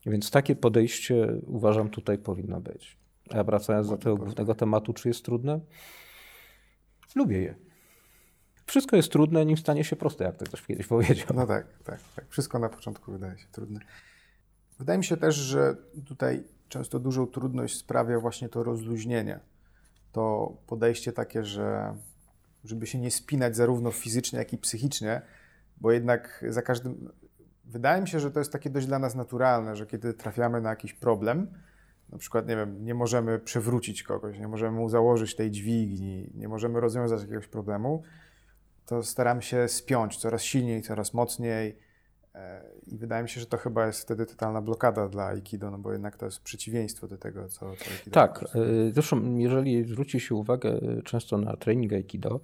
B: Więc takie podejście uważam tutaj powinno być. A wracając do tego głównego tematu, czy jest trudne? Lubię je. Wszystko jest trudne, nim stanie się proste, jak to ktoś kiedyś powiedział.
A: No tak, tak, tak. Wszystko na początku wydaje się trudne. Wydaje mi się też, że tutaj często dużą trudność sprawia właśnie to rozluźnienie. To podejście takie, że żeby się nie spinać zarówno fizycznie, jak i psychicznie, bo jednak za każdym. Wydaje mi się, że to jest takie dość dla nas naturalne, że kiedy trafiamy na jakiś problem, na przykład, nie wiem, nie możemy przewrócić kogoś, nie możemy mu założyć tej dźwigni, nie możemy rozwiązać jakiegoś problemu, to staramy się spiąć coraz silniej, coraz mocniej I wydaje mi się, że to chyba jest wtedy totalna blokada dla Aikido, no bo jednak to jest przeciwieństwo do tego, co, co Aikido
B: Tak. E, zresztą, jeżeli zwróci się uwagę e, często na trening Aikido,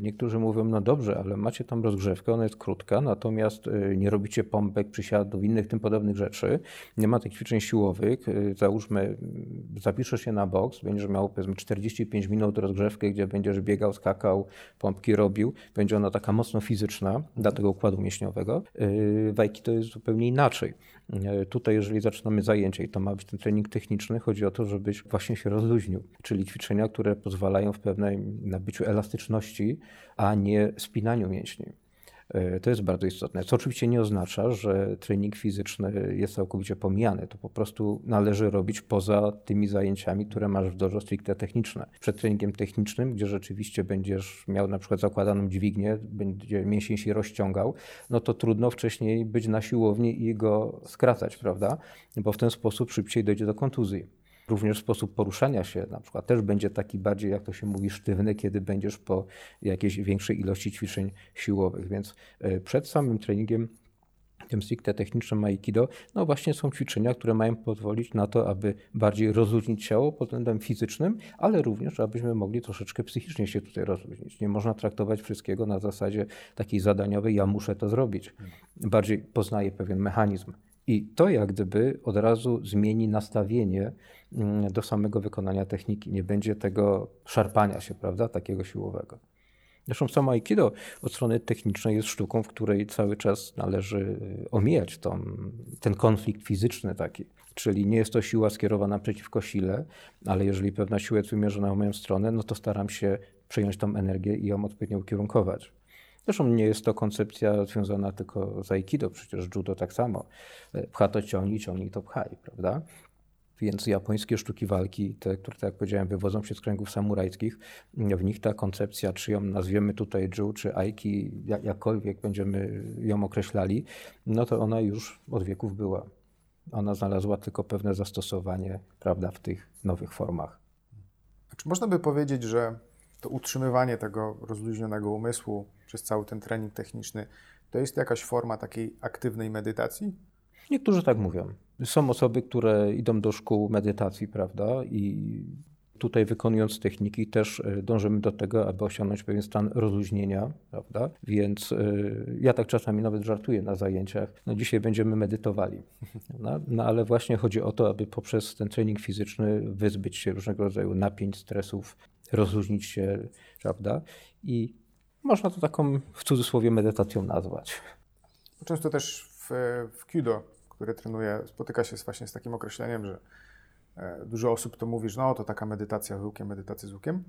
B: niektórzy mówią, no dobrze, ale macie tam rozgrzewkę, ona jest krótka, natomiast nie robicie pompek, przysiadów, innych tym podobnych rzeczy, nie ma tych ćwiczeń siłowych. Załóżmy, zapiszesz się na boks, będziesz miał powiedzmy 45 minut rozgrzewkę, gdzie będziesz biegał, skakał, pompki robił. Będzie ona taka mocno fizyczna dla tego układu mięśniowego w Aikido jest zupełnie inaczej. E, tutaj, jeżeli zaczynamy zajęcie i to ma być ten trening techniczny, chodzi o to, żebyś właśnie się rozluźnił, czyli ćwiczenia, które pozwalają w pewnej nabyciu elastyczności, a nie spinaniu mięśni. E, to jest bardzo istotne. Co oczywiście nie oznacza, że trening fizyczny jest całkowicie pomijany. To po prostu należy robić poza tymi zajęciami, które masz w dojo stricte techniczne. Przed treningiem technicznym, gdzie rzeczywiście będziesz miał na przykład zakładaną dźwignię, będzie mięsień się rozciągał, no to trudno wcześniej być na siłowni i go skracać, prawda? Bo w ten sposób szybciej dojdzie do kontuzji. Również sposób poruszania się na przykład też będzie taki bardziej, jak to się mówi, sztywny, kiedy będziesz po jakiejś większej ilości ćwiczeń siłowych. Więc e, przed samym treningiem tym stricte technicznym Aikido, no właśnie są ćwiczenia, które mają pozwolić na to, aby bardziej rozluźnić ciało pod względem fizycznym, ale również, abyśmy mogli troszeczkę psychicznie się tutaj rozluźnić. Nie można traktować wszystkiego na zasadzie takiej zadaniowej, ja muszę to zrobić. Bardziej poznaję pewien mechanizm. I to jak gdyby od razu zmieni nastawienie do samego wykonania techniki. Nie będzie tego szarpania się, prawda, takiego siłowego. Zresztą samo Aikido od strony technicznej jest sztuką, w której cały czas należy y, omijać tą, ten konflikt fizyczny taki. Czyli nie jest to siła skierowana przeciwko sile, ale jeżeli pewna siła jest wymierzona w moją stronę, no to staram się przejąć tą energię i ją odpowiednio ukierunkować. Zresztą nie jest to koncepcja związana tylko z aikido, przecież judo tak samo. E, pcha to ciągnij, ciągnij to pchaj, prawda? Więc japońskie sztuki walki, te, które, tak jak powiedziałem, wywodzą się z kręgów samurajskich, w nich ta koncepcja, czy ją nazwiemy tutaj ju, czy aiki, jakkolwiek będziemy ją określali, no to ona już od wieków była. Ona znalazła tylko pewne zastosowanie, prawda, w tych nowych formach.
A: Czy można by powiedzieć, że to utrzymywanie tego rozluźnionego umysłu przez cały ten trening techniczny, to jest jakaś forma takiej aktywnej medytacji?
B: Niektórzy tak mówią. Są osoby, które idą do szkół medytacji, prawda, i tutaj wykonując techniki też e, dążymy do tego, aby osiągnąć pewien stan rozluźnienia, prawda? Więc y, ja tak czasami nawet żartuję na zajęciach, no dzisiaj będziemy medytowali. No, no, ale właśnie chodzi o to, aby poprzez ten trening fizyczny wyzbyć się różnego rodzaju napięć, stresów, rozluźnić się, prawda? I można to taką w cudzysłowie medytacją nazwać.
A: Często też w, w Kudo, które trenuję, spotyka się właśnie z takim określeniem, że e, dużo osób to mówi, że no to taka medytacja z łukiem, medytacja z łukiem,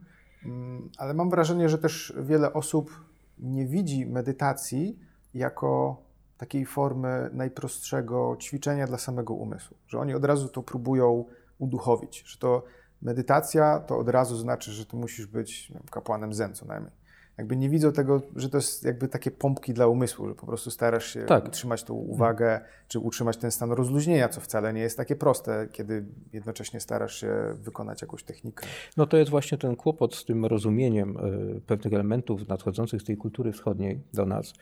A: mm, ale mam wrażenie, że też wiele osób nie widzi medytacji jako takiej formy najprostszego ćwiczenia dla samego umysłu, że oni od razu to próbują uduchowić, że to medytacja to od razu znaczy, że ty musisz być kapłanem zen co najmniej jakby nie widzą tego, że to jest jakby takie pompki dla umysłu, że po prostu starasz się tak. utrzymać tą uwagę, czy utrzymać ten stan rozluźnienia, co wcale nie jest takie proste, kiedy jednocześnie starasz się wykonać jakąś technikę.
B: No to jest właśnie ten kłopot z tym rozumieniem y, pewnych elementów nadchodzących z tej kultury wschodniej do nas.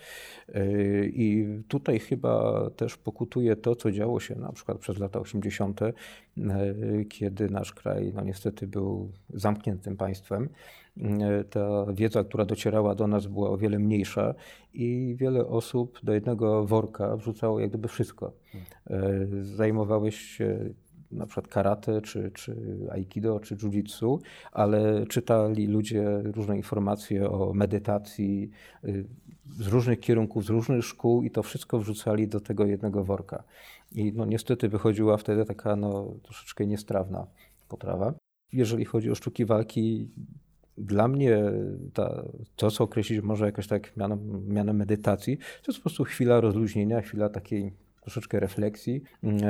B: Y, I tutaj chyba też pokutuje to, co działo się na przykład przez lata 80., y, kiedy nasz kraj no niestety był zamkniętym państwem ta wiedza, która docierała do nas, była o wiele mniejsza i wiele osób do jednego worka wrzucało jak gdyby wszystko. E, zajmowałeś się na przykład karate, czy, czy aikido, czy jiu-jitsu, ale czytali ludzie różne informacje o medytacji y, z różnych kierunków, z różnych szkół i to wszystko wrzucali do tego jednego worka. I no niestety wychodziła wtedy taka no, troszeczkę niestrawna potrawa. Jeżeli chodzi o sztuki walki, dla mnie ta, to, co określić może jakoś tak mianem, mianem medytacji, to jest po prostu chwila rozluźnienia, chwila takiej troszeczkę refleksji.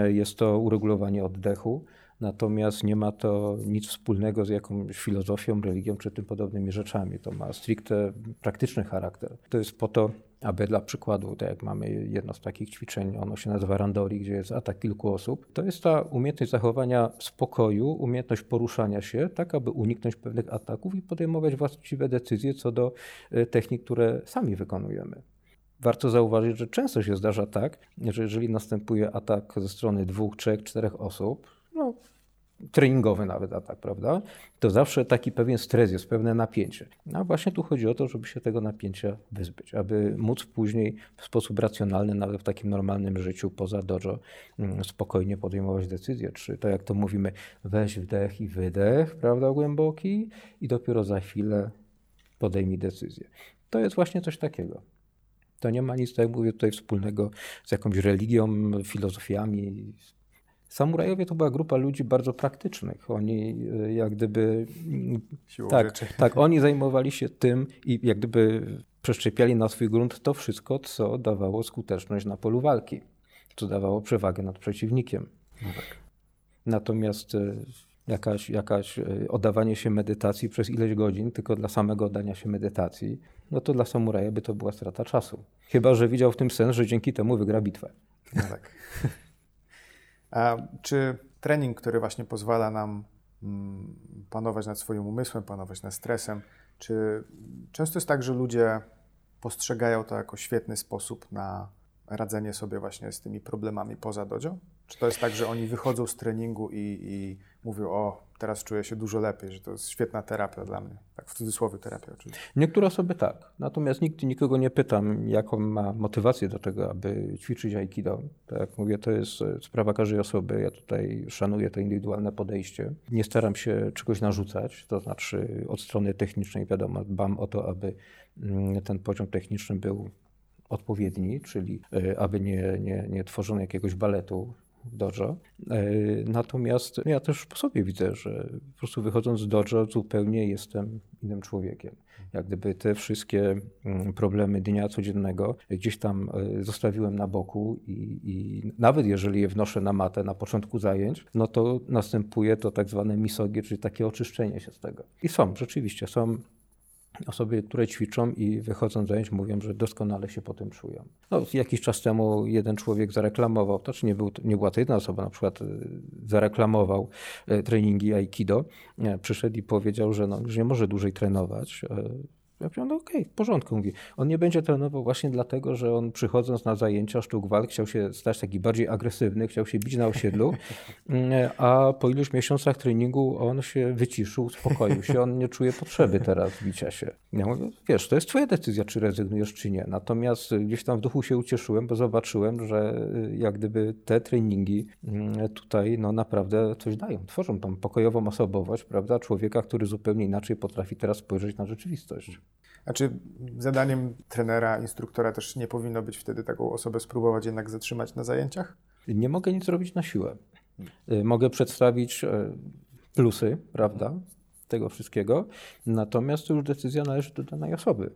B: Jest to uregulowanie oddechu, natomiast nie ma to nic wspólnego z jakąś filozofią, religią czy tym podobnymi rzeczami. To ma stricte praktyczny charakter. To jest po to, aby dla przykładu, tak jak mamy jedno z takich ćwiczeń, ono się nazywa randori, gdzie jest atak kilku osób, to jest ta umiejętność zachowania spokoju, umiejętność poruszania się, tak aby uniknąć pewnych ataków i podejmować właściwe decyzje co do e, technik, które sami wykonujemy. Warto zauważyć, że często się zdarza tak, że jeżeli następuje atak ze strony dwóch, trzech, czterech osób, no, treningowy nawet atak, prawda? To zawsze taki pewien stres jest, pewne napięcie. A właśnie tu chodzi o to, żeby się tego napięcia wyzbyć, aby móc później w sposób racjonalny, nawet w takim normalnym życiu poza dojo, mm, spokojnie podejmować decyzje. Czy to jak to mówimy, weź wdech i wydech, prawda, głęboki i dopiero za chwilę podejmij decyzję. To jest właśnie coś takiego. To nie ma nic, tak jak mówię, tutaj wspólnego z jakąś religią, filozofiami, Samurajowie to była grupa ludzi bardzo praktycznych. Oni e, jak gdyby. tak, tak, oni zajmowali się tym i jak gdyby przeszczepiali na swój grunt to wszystko, co dawało skuteczność na polu walki, co dawało przewagę nad przeciwnikiem. No tak. Natomiast e, jakaś, jakaś e, oddawanie się medytacji przez ileś godzin tylko dla samego oddania się medytacji, no to dla samuraja by to była strata czasu. Chyba, że widział w tym sens, że dzięki temu wygra bitwę. No tak.
A: Czy trening, który właśnie pozwala nam mm, panować nad swoim umysłem, panować nad stresem, czy często jest tak, że ludzie postrzegają to jako świetny sposób na radzenie sobie właśnie z tymi problemami poza dojo? Czy to jest tak, że oni wychodzą z treningu i, i mówią, o, teraz czuję się dużo lepiej, że to jest świetna terapia dla mnie. Tak w cudzysłowie terapia oczywiście.
B: Niektóre osoby tak. Natomiast nikt, nikogo nie pytam, jaką ma motywację do tego, aby ćwiczyć aikido. Tak jak mówię, to jest e, sprawa każdej osoby. Ja tutaj szanuję to indywidualne podejście. Nie staram się czegoś narzucać, to znaczy od strony technicznej wiadomo, dbam o to, aby mm, ten poziom techniczny był odpowiedni, czyli e, aby nie, nie, nie tworzono jakiegoś baletu w dojo. E, natomiast ja też po sobie widzę, że po prostu wychodząc z dojo zupełnie jestem innym człowiekiem. Jak gdyby te wszystkie mm, problemy dnia codziennego gdzieś tam e, zostawiłem na boku i, i nawet jeżeli je wnoszę na matę na początku zajęć, no to następuje to tak zwane misogi, czyli takie oczyszczenie się z tego. I są, rzeczywiście, są Osoby, które ćwiczą i wychodzą z zajęć, mówią, że doskonale się po tym czują. No, jakiś czas temu jeden człowiek zareklamował, to czy nie, był, nie była to jedna osoba, na przykład e, zareklamował e, treningi Aikido, e, przyszedł i powiedział, że no, już nie może dłużej trenować, ja mówię, no okej, okay, w porządku. Mówi, on nie będzie trenował właśnie dlatego, że on przychodząc na zajęcia sztuk walk chciał się stać taki bardziej agresywny, chciał się bić na osiedlu, mm, a po iluś miesiącach treningu on się wyciszył, uspokoił się, on nie czuje potrzeby teraz bicia się. Ja mówię, wiesz, to jest twoja decyzja, czy rezygnujesz, czy nie. Natomiast gdzieś tam w duchu się ucieszyłem, bo zobaczyłem, że y, jak gdyby te treningi mm, tutaj no naprawdę coś dają, tworzą tą pokojową osobowość, prawda, człowieka, który zupełnie inaczej potrafi teraz spojrzeć na rzeczywistość.
A: A czy zadaniem trenera, instruktora też nie powinno być wtedy taką osobę spróbować jednak zatrzymać na zajęciach?
B: Nie mogę nic zrobić na siłę. Y, mogę przedstawić y, plusy, prawda, tego wszystkiego, natomiast to już decyzja należy do danej osoby.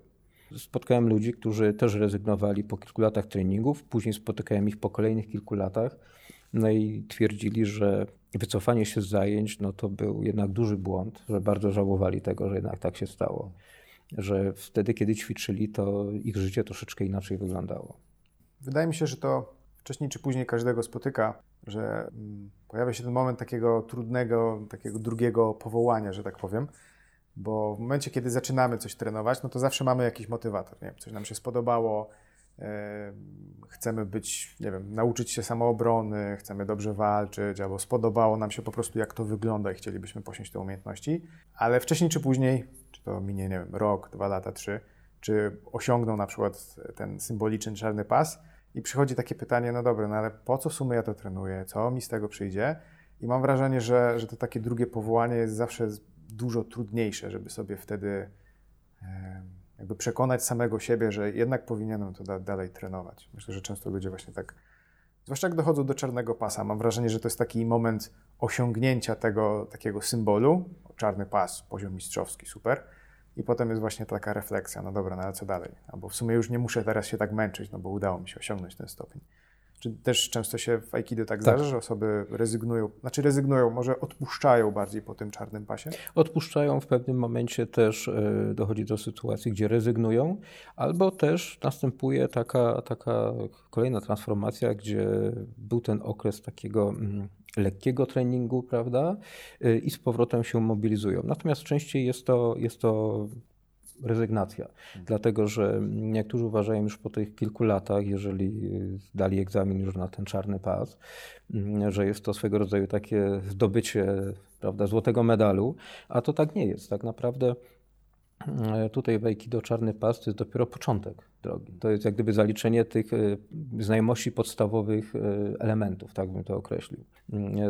B: Spotkałem ludzi, którzy też rezygnowali po kilku latach treningów, później spotykałem ich po kolejnych kilku latach, no i twierdzili, że wycofanie się z zajęć no to był jednak duży błąd, że bardzo żałowali tego, że jednak tak się stało że wtedy, kiedy ćwiczyli, to ich życie troszeczkę inaczej wyglądało.
A: Wydaje mi się, że to wcześniej czy później każdego spotyka, że mm, pojawia się ten moment takiego trudnego, takiego drugiego powołania, że tak powiem. Bo w momencie, kiedy zaczynamy coś trenować, no to zawsze mamy jakiś motywator. Nie? Coś nam się spodobało, chcemy być, nie wiem, nauczyć się samoobrony, chcemy dobrze walczyć, albo spodobało nam się po prostu, jak to wygląda i chcielibyśmy posiąść te umiejętności, ale wcześniej czy później, to minie, nie wiem, rok, dwa lata, trzy, czy osiągną na przykład ten symboliczny czarny pas i przychodzi takie pytanie, no dobra, no ale po co w sumie ja to trenuję, co mi z tego przyjdzie? I mam wrażenie, że, że to takie drugie powołanie jest zawsze dużo trudniejsze, żeby sobie wtedy jakby przekonać samego siebie, że jednak powinienem to da, dalej trenować. Myślę, że często ludzie właśnie tak, zwłaszcza jak dochodzą do czarnego pasa, mam wrażenie, że to jest taki moment osiągnięcia tego takiego symbolu, czarny pas, poziom mistrzowski, super. I potem jest właśnie taka refleksja, no dobra, no ale co dalej? Albo w sumie już nie muszę teraz się tak męczyć, no bo udało mi się osiągnąć ten stopień. Czy też często się w Aikido tak, tak. zdarza, że osoby rezygnują, znaczy rezygnują, może odpuszczają bardziej po tym czarnym pasie?
B: Odpuszczają w pewnym momencie też e, dochodzi do sytuacji, gdzie rezygnują, albo też następuje taka, taka kolejna transformacja, gdzie był ten okres takiego mm, lekkiego treningu, prawda, e, i z powrotem się mobilizują. Natomiast częściej jest to, jest to rezygnacja. Mhm. Dlatego, że niektórzy uważają już po tych kilku latach, jeżeli dali egzamin już na ten czarny pas, że jest to swego rodzaju takie zdobycie prawda, złotego medalu, a to tak nie jest. Tak naprawdę tutaj w Aikido czarny pas to jest dopiero początek drogi. To jest jak gdyby zaliczenie tych e, znajomości podstawowych e, elementów, tak bym to określił.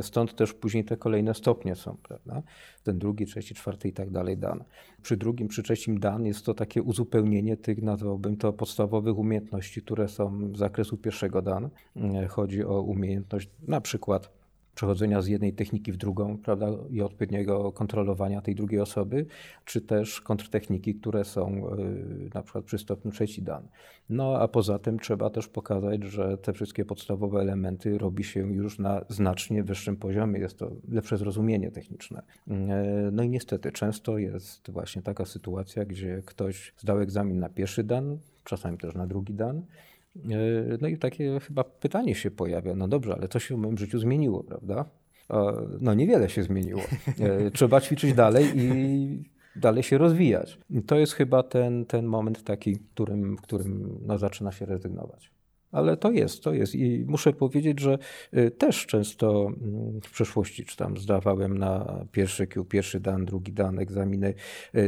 B: Stąd też później te kolejne stopnie są, prawda? Ten drugi, trzeci, czwarty i tak dalej dan. Przy drugim, przy trzecim dan jest to takie uzupełnienie tych, nazwałbym to, podstawowych umiejętności, które są z zakresu pierwszego dan. Chodzi o umiejętność na przykład przechodzenia z jednej techniki w drugą, prawda, i odpowiedniego kontrolowania tej drugiej osoby, czy też kontrtechniki, które są y, na przykład przy stopniu trzeci dan. No a poza tym trzeba też pokazać, że te wszystkie podstawowe elementy robi się już na znacznie wyższym poziomie, jest to lepsze zrozumienie techniczne. Y, no i niestety często jest właśnie taka sytuacja, gdzie ktoś zdał egzamin na pierwszy dan, czasami też na drugi dan, no i takie chyba pytanie się pojawia, no dobrze, ale co się w moim życiu zmieniło, prawda? No niewiele się zmieniło. E, trzeba ćwiczyć dalej i dalej się rozwijać. To jest chyba ten, ten moment taki, w którym, w którym no, zaczyna się rezygnować. Ale to jest, to jest. I muszę powiedzieć, że e, też często mm, w przeszłości, czy tam zdawałem na pierwszy Q, pierwszy dan, drugi dan egzaminy,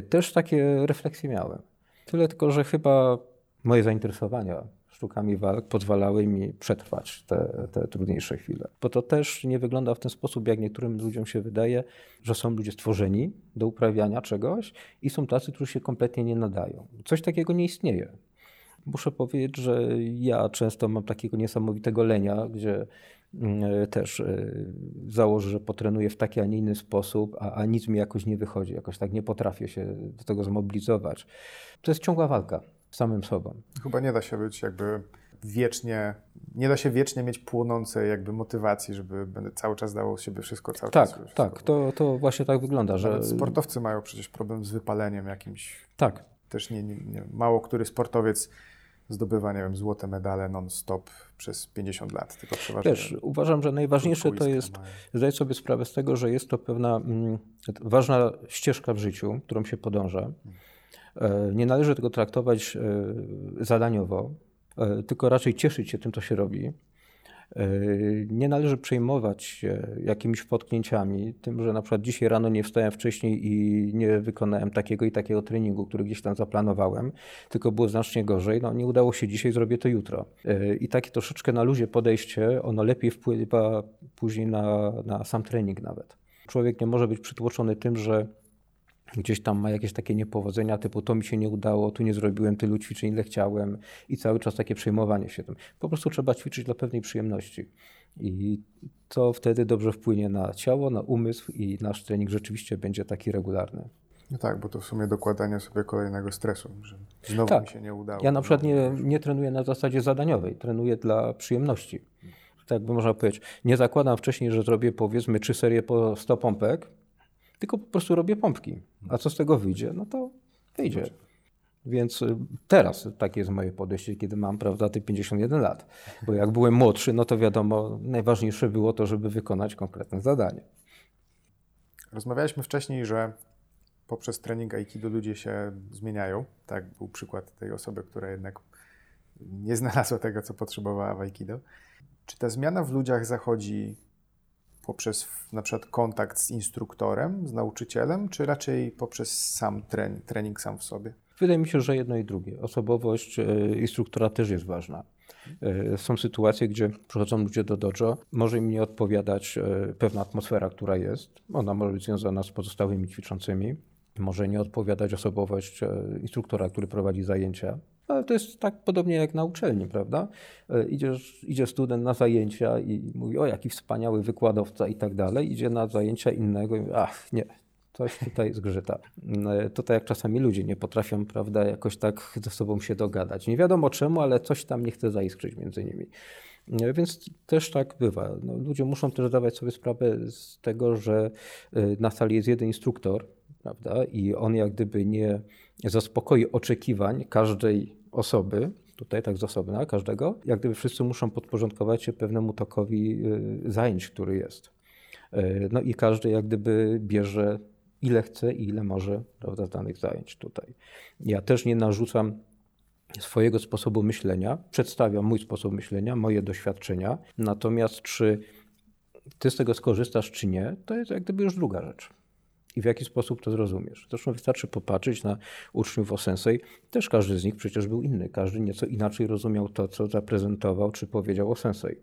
B: też takie refleksje miałem. Tyle tylko, że chyba moje zainteresowania sztukami walk pozwalały mi przetrwać te, te trudniejsze chwile. Bo to też nie wygląda w ten sposób, jak niektórym ludziom się wydaje, że są ludzie stworzeni do uprawiania czegoś i są tacy, którzy się kompletnie nie nadają. Coś takiego nie istnieje. Muszę powiedzieć, że ja często mam takiego niesamowitego lenia, gdzie mm, też e, założę, że potrenuję w taki, a nie inny sposób, a, a nic mi jakoś nie wychodzi, jakoś tak nie potrafię się do tego zmobilizować. To jest ciągła walka samym sobą.
A: Chyba nie da się być jakby wiecznie, nie da się wiecznie mieć płonącej jakby motywacji, żeby cały czas dało z siebie wszystko, cały
B: tak,
A: czas. Tak,
B: tak, to, to właśnie tak wygląda, że...
A: sportowcy mają przecież problem z wypaleniem jakimś.
B: Tak.
A: Też nie, nie, nie, mało który sportowiec zdobywa, nie wiem, złote medale non-stop przez 50 lat, tylko przeważnie...
B: Też uważam, że najważniejsze to jest zdać sobie sprawę z tego, że jest to pewna mm, ważna ścieżka w życiu, którą się podąża. E, nie należy tego traktować e, zadaniowo, e, tylko raczej cieszyć się tym, co się robi. Nie należy przejmować się jakimiś potknięciami, tym, że na przykład dzisiaj rano nie wstałem wcześniej i nie wykonałem takiego i takiego treningu, który gdzieś tam zaplanowałem, tylko było znacznie gorzej. No, nie udało się dzisiaj, zrobię to jutro. I takie troszeczkę na luzie podejście, ono lepiej wpływa później na, na sam trening nawet. Człowiek nie może być przytłoczony tym, że gdzieś tam ma jakieś takie niepowodzenia, typu to mi się nie udało, tu nie zrobiłem tylu ćwiczeń, ile chciałem i cały czas takie przejmowanie się tym. Po prostu trzeba ćwiczyć dla pewnej przyjemności. I to wtedy dobrze wpłynie na ciało, na umysł i nasz trening rzeczywiście będzie taki regularny.
A: No tak, bo to w sumie dokładanie sobie kolejnego stresu, że znowu tak. mi się nie udało.
B: Ja na przykład nie, nie trenuję na zasadzie zadaniowej, trenuję dla przyjemności. Tak by można powiedzieć. Nie zakładam wcześniej, że zrobię powiedzmy trzy serie po 100 pompek, tylko po prostu robię pompki. A co z tego wyjdzie? No to wyjdzie. Więc y, teraz takie jest moje podejście, kiedy mam, prawda, te 51 lat. Bo jak byłem młodszy, no to wiadomo, najważniejsze było to, żeby wykonać konkretne zadanie.
A: Rozmawialiśmy wcześniej, że poprzez trening Aikido ludzie się zmieniają. Tak był przykład tej osoby, która jednak nie znalazła tego, co potrzebowała w Aikido. Czy ta zmiana w ludziach zachodzi poprzez na przykład kontakt z instruktorem, z nauczycielem, czy raczej poprzez sam trening, trening sam w sobie?
B: Wydaje mi się, że jedno i drugie. Osobowość e, instruktora też jest ważna. Są sytuacje, gdzie przychodzą ludzie do dojo, może im nie odpowiadać pewna atmosfera, która jest. Ona może być związana z pozostałymi ćwiczącymi. Może nie odpowiadać osobowość instruktora, który prowadzi zajęcia. Ale to jest tak podobnie jak na uczelni, prawda? E, idziesz, idzie student na zajęcia i mówi, o jaki wspaniały wykładowca i tak dalej. Idzie na zajęcia innego i mówi, ach nie, coś tutaj zgrzyta. E, to tak jak czasami ludzie nie potrafią, prawda, jakoś tak ze sobą się dogadać. Nie wiadomo czemu, ale coś tam nie chce zaiskrzyć między nimi. E, więc też tak bywa. No, ludzie muszą też zdawać sobie sprawę z tego, że na sali jest jeden instruktor, prawda, i on jak gdyby nie zaspokoi oczekiwań każdej osoby, tutaj tak z osobna, każdego, jak gdyby wszyscy muszą podporządkować się pewnemu tokowi y, zajęć, który jest. Y, no i każdy jak gdyby bierze ile chce i ile może prawda, danych zajęć tutaj. Ja też nie narzucam swojego sposobu myślenia, przedstawiam mój sposób myślenia, moje doświadczenia, natomiast czy ty z tego skorzystasz, czy nie, to jest jak gdyby już druga rzecz i w jaki sposób to zrozumiesz. Zresztą wystarczy popatrzeć na uczniów Osensei. Też każdy z nich przecież był inny. Każdy nieco inaczej rozumiał to, co zaprezentował czy powiedział Osensei.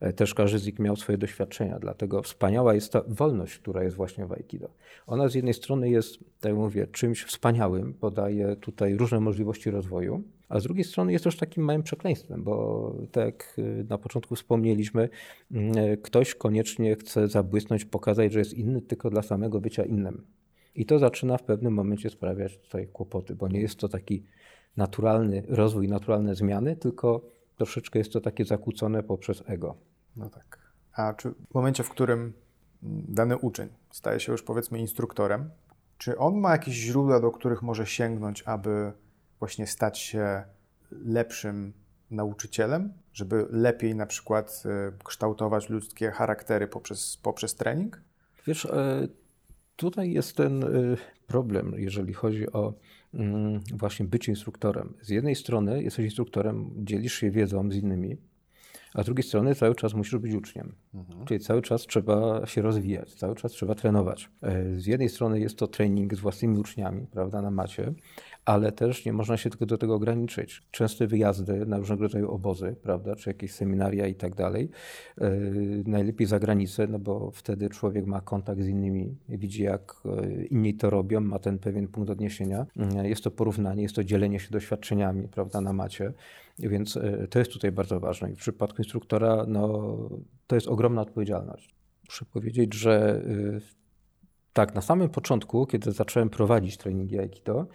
B: E, też każdy z nich miał swoje doświadczenia, dlatego wspaniała jest ta wolność, która jest właśnie w Aikido. Ona z jednej strony jest, tak jak mówię, czymś wspaniałym, podaje tutaj różne możliwości rozwoju, a z drugiej strony jest też takim małym przekleństwem, bo tak jak y, na początku wspomnieliśmy, mm, ktoś koniecznie chce zabłysnąć, pokazać, że jest inny tylko dla samego bycia innym. I to zaczyna w pewnym momencie sprawiać tutaj kłopoty, bo nie jest to taki naturalny rozwój, naturalne zmiany, tylko troszeczkę jest to takie zakłócone poprzez ego.
A: No tak. A czy w momencie, w którym mm, dany uczeń staje się już powiedzmy instruktorem, czy on ma jakieś źródła, do których może sięgnąć, aby właśnie stać się lepszym nauczycielem, żeby lepiej na przykład y, kształtować ludzkie charaktery poprzez, poprzez trening?
B: Wiesz, e, tutaj jest ten y, problem, jeżeli chodzi o mm, właśnie bycie instruktorem. Z jednej strony jesteś instruktorem, dzielisz się wiedzą z innymi, a z drugiej strony cały czas musisz być uczniem. Mhm. Czyli cały czas trzeba się rozwijać, cały czas trzeba trenować. E, z jednej strony jest to trening z własnymi uczniami, prawda, na macie, ale też nie można się tylko do tego ograniczyć. Częste wyjazdy na różnego rodzaju obozy, prawda, czy jakieś seminaria i tak dalej. E, najlepiej za granicę, no bo wtedy człowiek ma kontakt z innymi, widzi jak e, inni to robią, ma ten pewien punkt odniesienia. Jest to porównanie, jest to dzielenie się doświadczeniami, prawda, na macie. Więc e, to jest tutaj bardzo ważne. I w przypadku instruktora no, to jest ogromna odpowiedzialność. Muszę powiedzieć, że tak, na samym początku, kiedy zacząłem prowadzić treningi Aikido,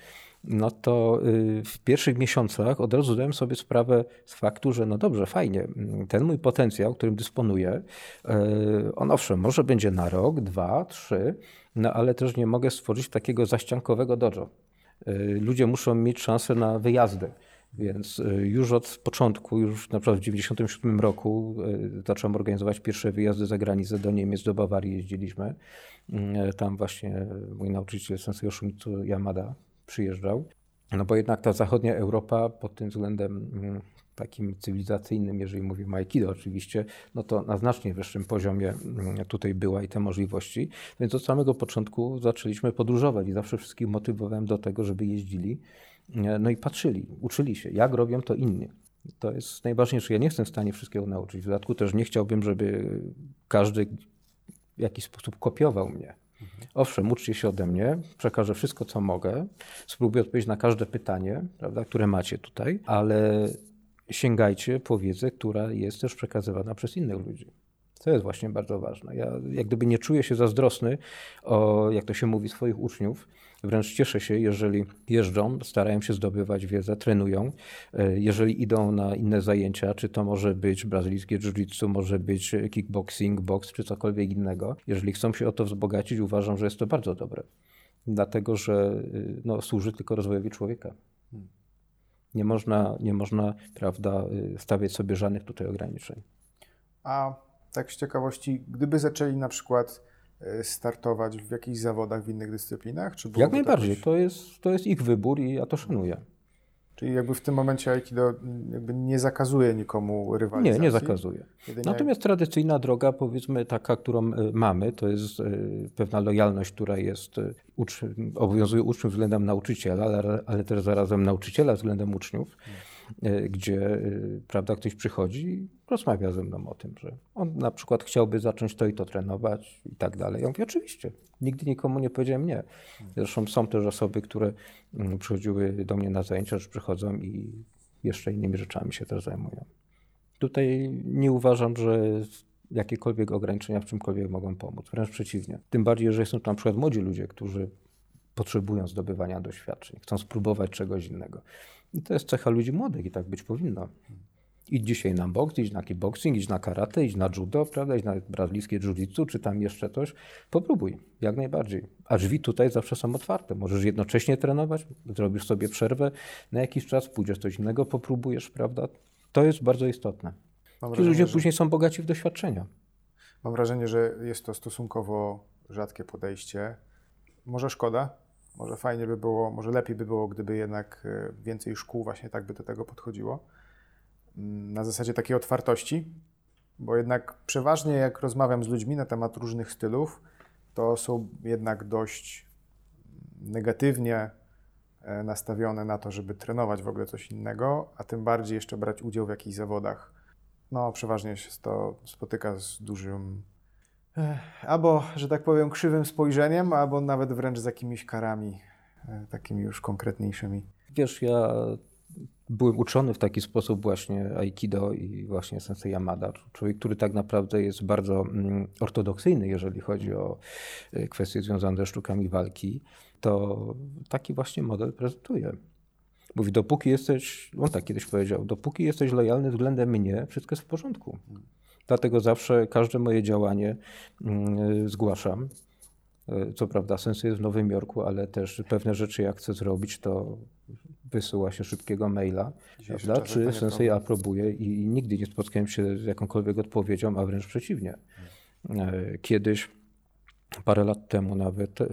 B: no to y, w pierwszych miesiącach od razu zdałem sobie sprawę z faktu, że no dobrze, fajnie, ten mój potencjał, którym dysponuję, y, on owszem, może będzie na rok, dwa, trzy, no ale też nie mogę stworzyć takiego zaściankowego dojo. Y, ludzie muszą mieć szansę na wyjazdy. Więc już od początku, już na przykład w 1997 roku zacząłem organizować pierwsze wyjazdy za granicę do Niemiec, do Bawarii jeździliśmy. Tam właśnie mój nauczyciel Sensei Yoshimitsu Yamada przyjeżdżał. No bo jednak ta zachodnia Europa pod tym względem mm, takim cywilizacyjnym, jeżeli mówimy o Aikido oczywiście, no to na znacznie wyższym poziomie mm, tutaj była i te możliwości. Więc od samego początku zaczęliśmy podróżować i zawsze wszystkich motywowałem do tego, żeby jeździli, no i patrzyli, uczyli się, jak robią to inni. To jest najważniejsze. Ja nie jestem w stanie wszystkiego nauczyć. W dodatku też nie chciałbym, żeby każdy w jakiś sposób kopiował mnie. Owszem, uczcie się ode mnie, przekażę wszystko, co mogę, spróbuję odpowiedzieć na każde pytanie, prawda, które macie tutaj, ale sięgajcie po wiedzę, która jest też przekazywana przez innych ludzi. To jest właśnie bardzo ważne. Ja jak gdyby nie czuję się zazdrosny o, jak to się mówi, swoich uczniów, Wręcz cieszę się, jeżeli jeżdżą, starają się zdobywać wiedzę, trenują. E, jeżeli idą na inne zajęcia, czy to może być brazylijskie jiu-jitsu, może być kickboxing, boks, czy cokolwiek innego. Jeżeli chcą się o to wzbogacić, uważam, że jest to bardzo dobre. Dlatego, że y, no, służy tylko rozwojowi człowieka. Nie można, nie można prawda, y, stawiać sobie żadnych tutaj ograniczeń.
A: A tak z ciekawości, gdyby zaczęli na przykład E, startować w jakichś zawodach w innych dyscyplinach?
B: Czy Jak najbardziej. To, jest, to jest ich wybór i ja to szanuję.
A: Czyli jakby w tym momencie Aikido nie zakazuje nikomu rywalizacji?
B: Nie, nie zakazuje. Jedynie... Natomiast tradycyjna droga, powiedzmy taka, którą e, mamy, to jest e, pewna lojalność, która jest, ucz... obowiązuje uczniów względem nauczyciela, ale, ale też zarazem nauczyciela względem uczniów. Hmm gdzie prawda, ktoś przychodzi i rozmawia ze mną o tym, że on na przykład chciałby zacząć to i to trenować i tak dalej. Ja mówię, oczywiście, nigdy nikomu nie powiedziałem nie. Zresztą są też osoby, które mm, przychodziły do mnie na zajęcia, że przychodzą i jeszcze innymi rzeczami się też zajmują. Tutaj nie uważam, że jakiekolwiek ograniczenia w czymkolwiek mogą pomóc. Wręcz przeciwnie. Tym bardziej, że są to na przykład młodzi ludzie, którzy potrzebują zdobywania doświadczeń, chcą spróbować czegoś innego. I to jest cecha ludzi młodych i tak być powinno. Idź dzisiaj na boks, idź na kickboxing, idź na karate, idź na judo, prawda, idź na brazylijskie jiu-jitsu, czy tam jeszcze coś. Popróbuj, jak najbardziej. A drzwi tutaj zawsze są otwarte. Możesz jednocześnie trenować, zrobisz sobie przerwę na jakiś czas, pójdziesz coś innego, popróbujesz, prawda. To jest bardzo istotne. Ci ludzie że... później są bogaci w doświadczenia.
A: Mam wrażenie, że jest to stosunkowo rzadkie podejście. Może szkoda, może fajnie by było, może lepiej by było, gdyby jednak e, więcej szkół właśnie tak by do tego podchodziło. Mm, na zasadzie takiej otwartości, bo jednak przeważnie jak rozmawiam z ludźmi na temat różnych stylów, to są jednak dość negatywnie e, nastawione na to, żeby trenować w ogóle coś innego, a tym bardziej jeszcze brać udział w jakichś zawodach. No, przeważnie się to spotyka z dużym albo, że tak powiem, krzywym spojrzeniem, albo nawet wręcz z jakimiś karami e, takimi już konkretniejszymi.
B: Wiesz, ja byłem uczony w taki sposób właśnie Aikido i właśnie Sensei Yamada. Człowiek, który tak naprawdę jest bardzo mm, ortodoksyjny, jeżeli chodzi o e, kwestie związane ze sztukami walki, to taki właśnie model prezentuje. Mówi, dopóki jesteś, on tak kiedyś powiedział, dopóki jesteś lojalny względem mnie, wszystko jest w porządku. Dlatego zawsze każde moje działanie mm, zgłaszam. E, co prawda, sens jest w Nowym Jorku, ale też pewne rzeczy, jak chcę zrobić, to wysyła się szybkiego maila, prawda? czy Sensei aprobuje i, nigdy nie spotkałem się z jakąkolwiek odpowiedzią, a wręcz przeciwnie. E, kiedyś, parę lat temu nawet, e,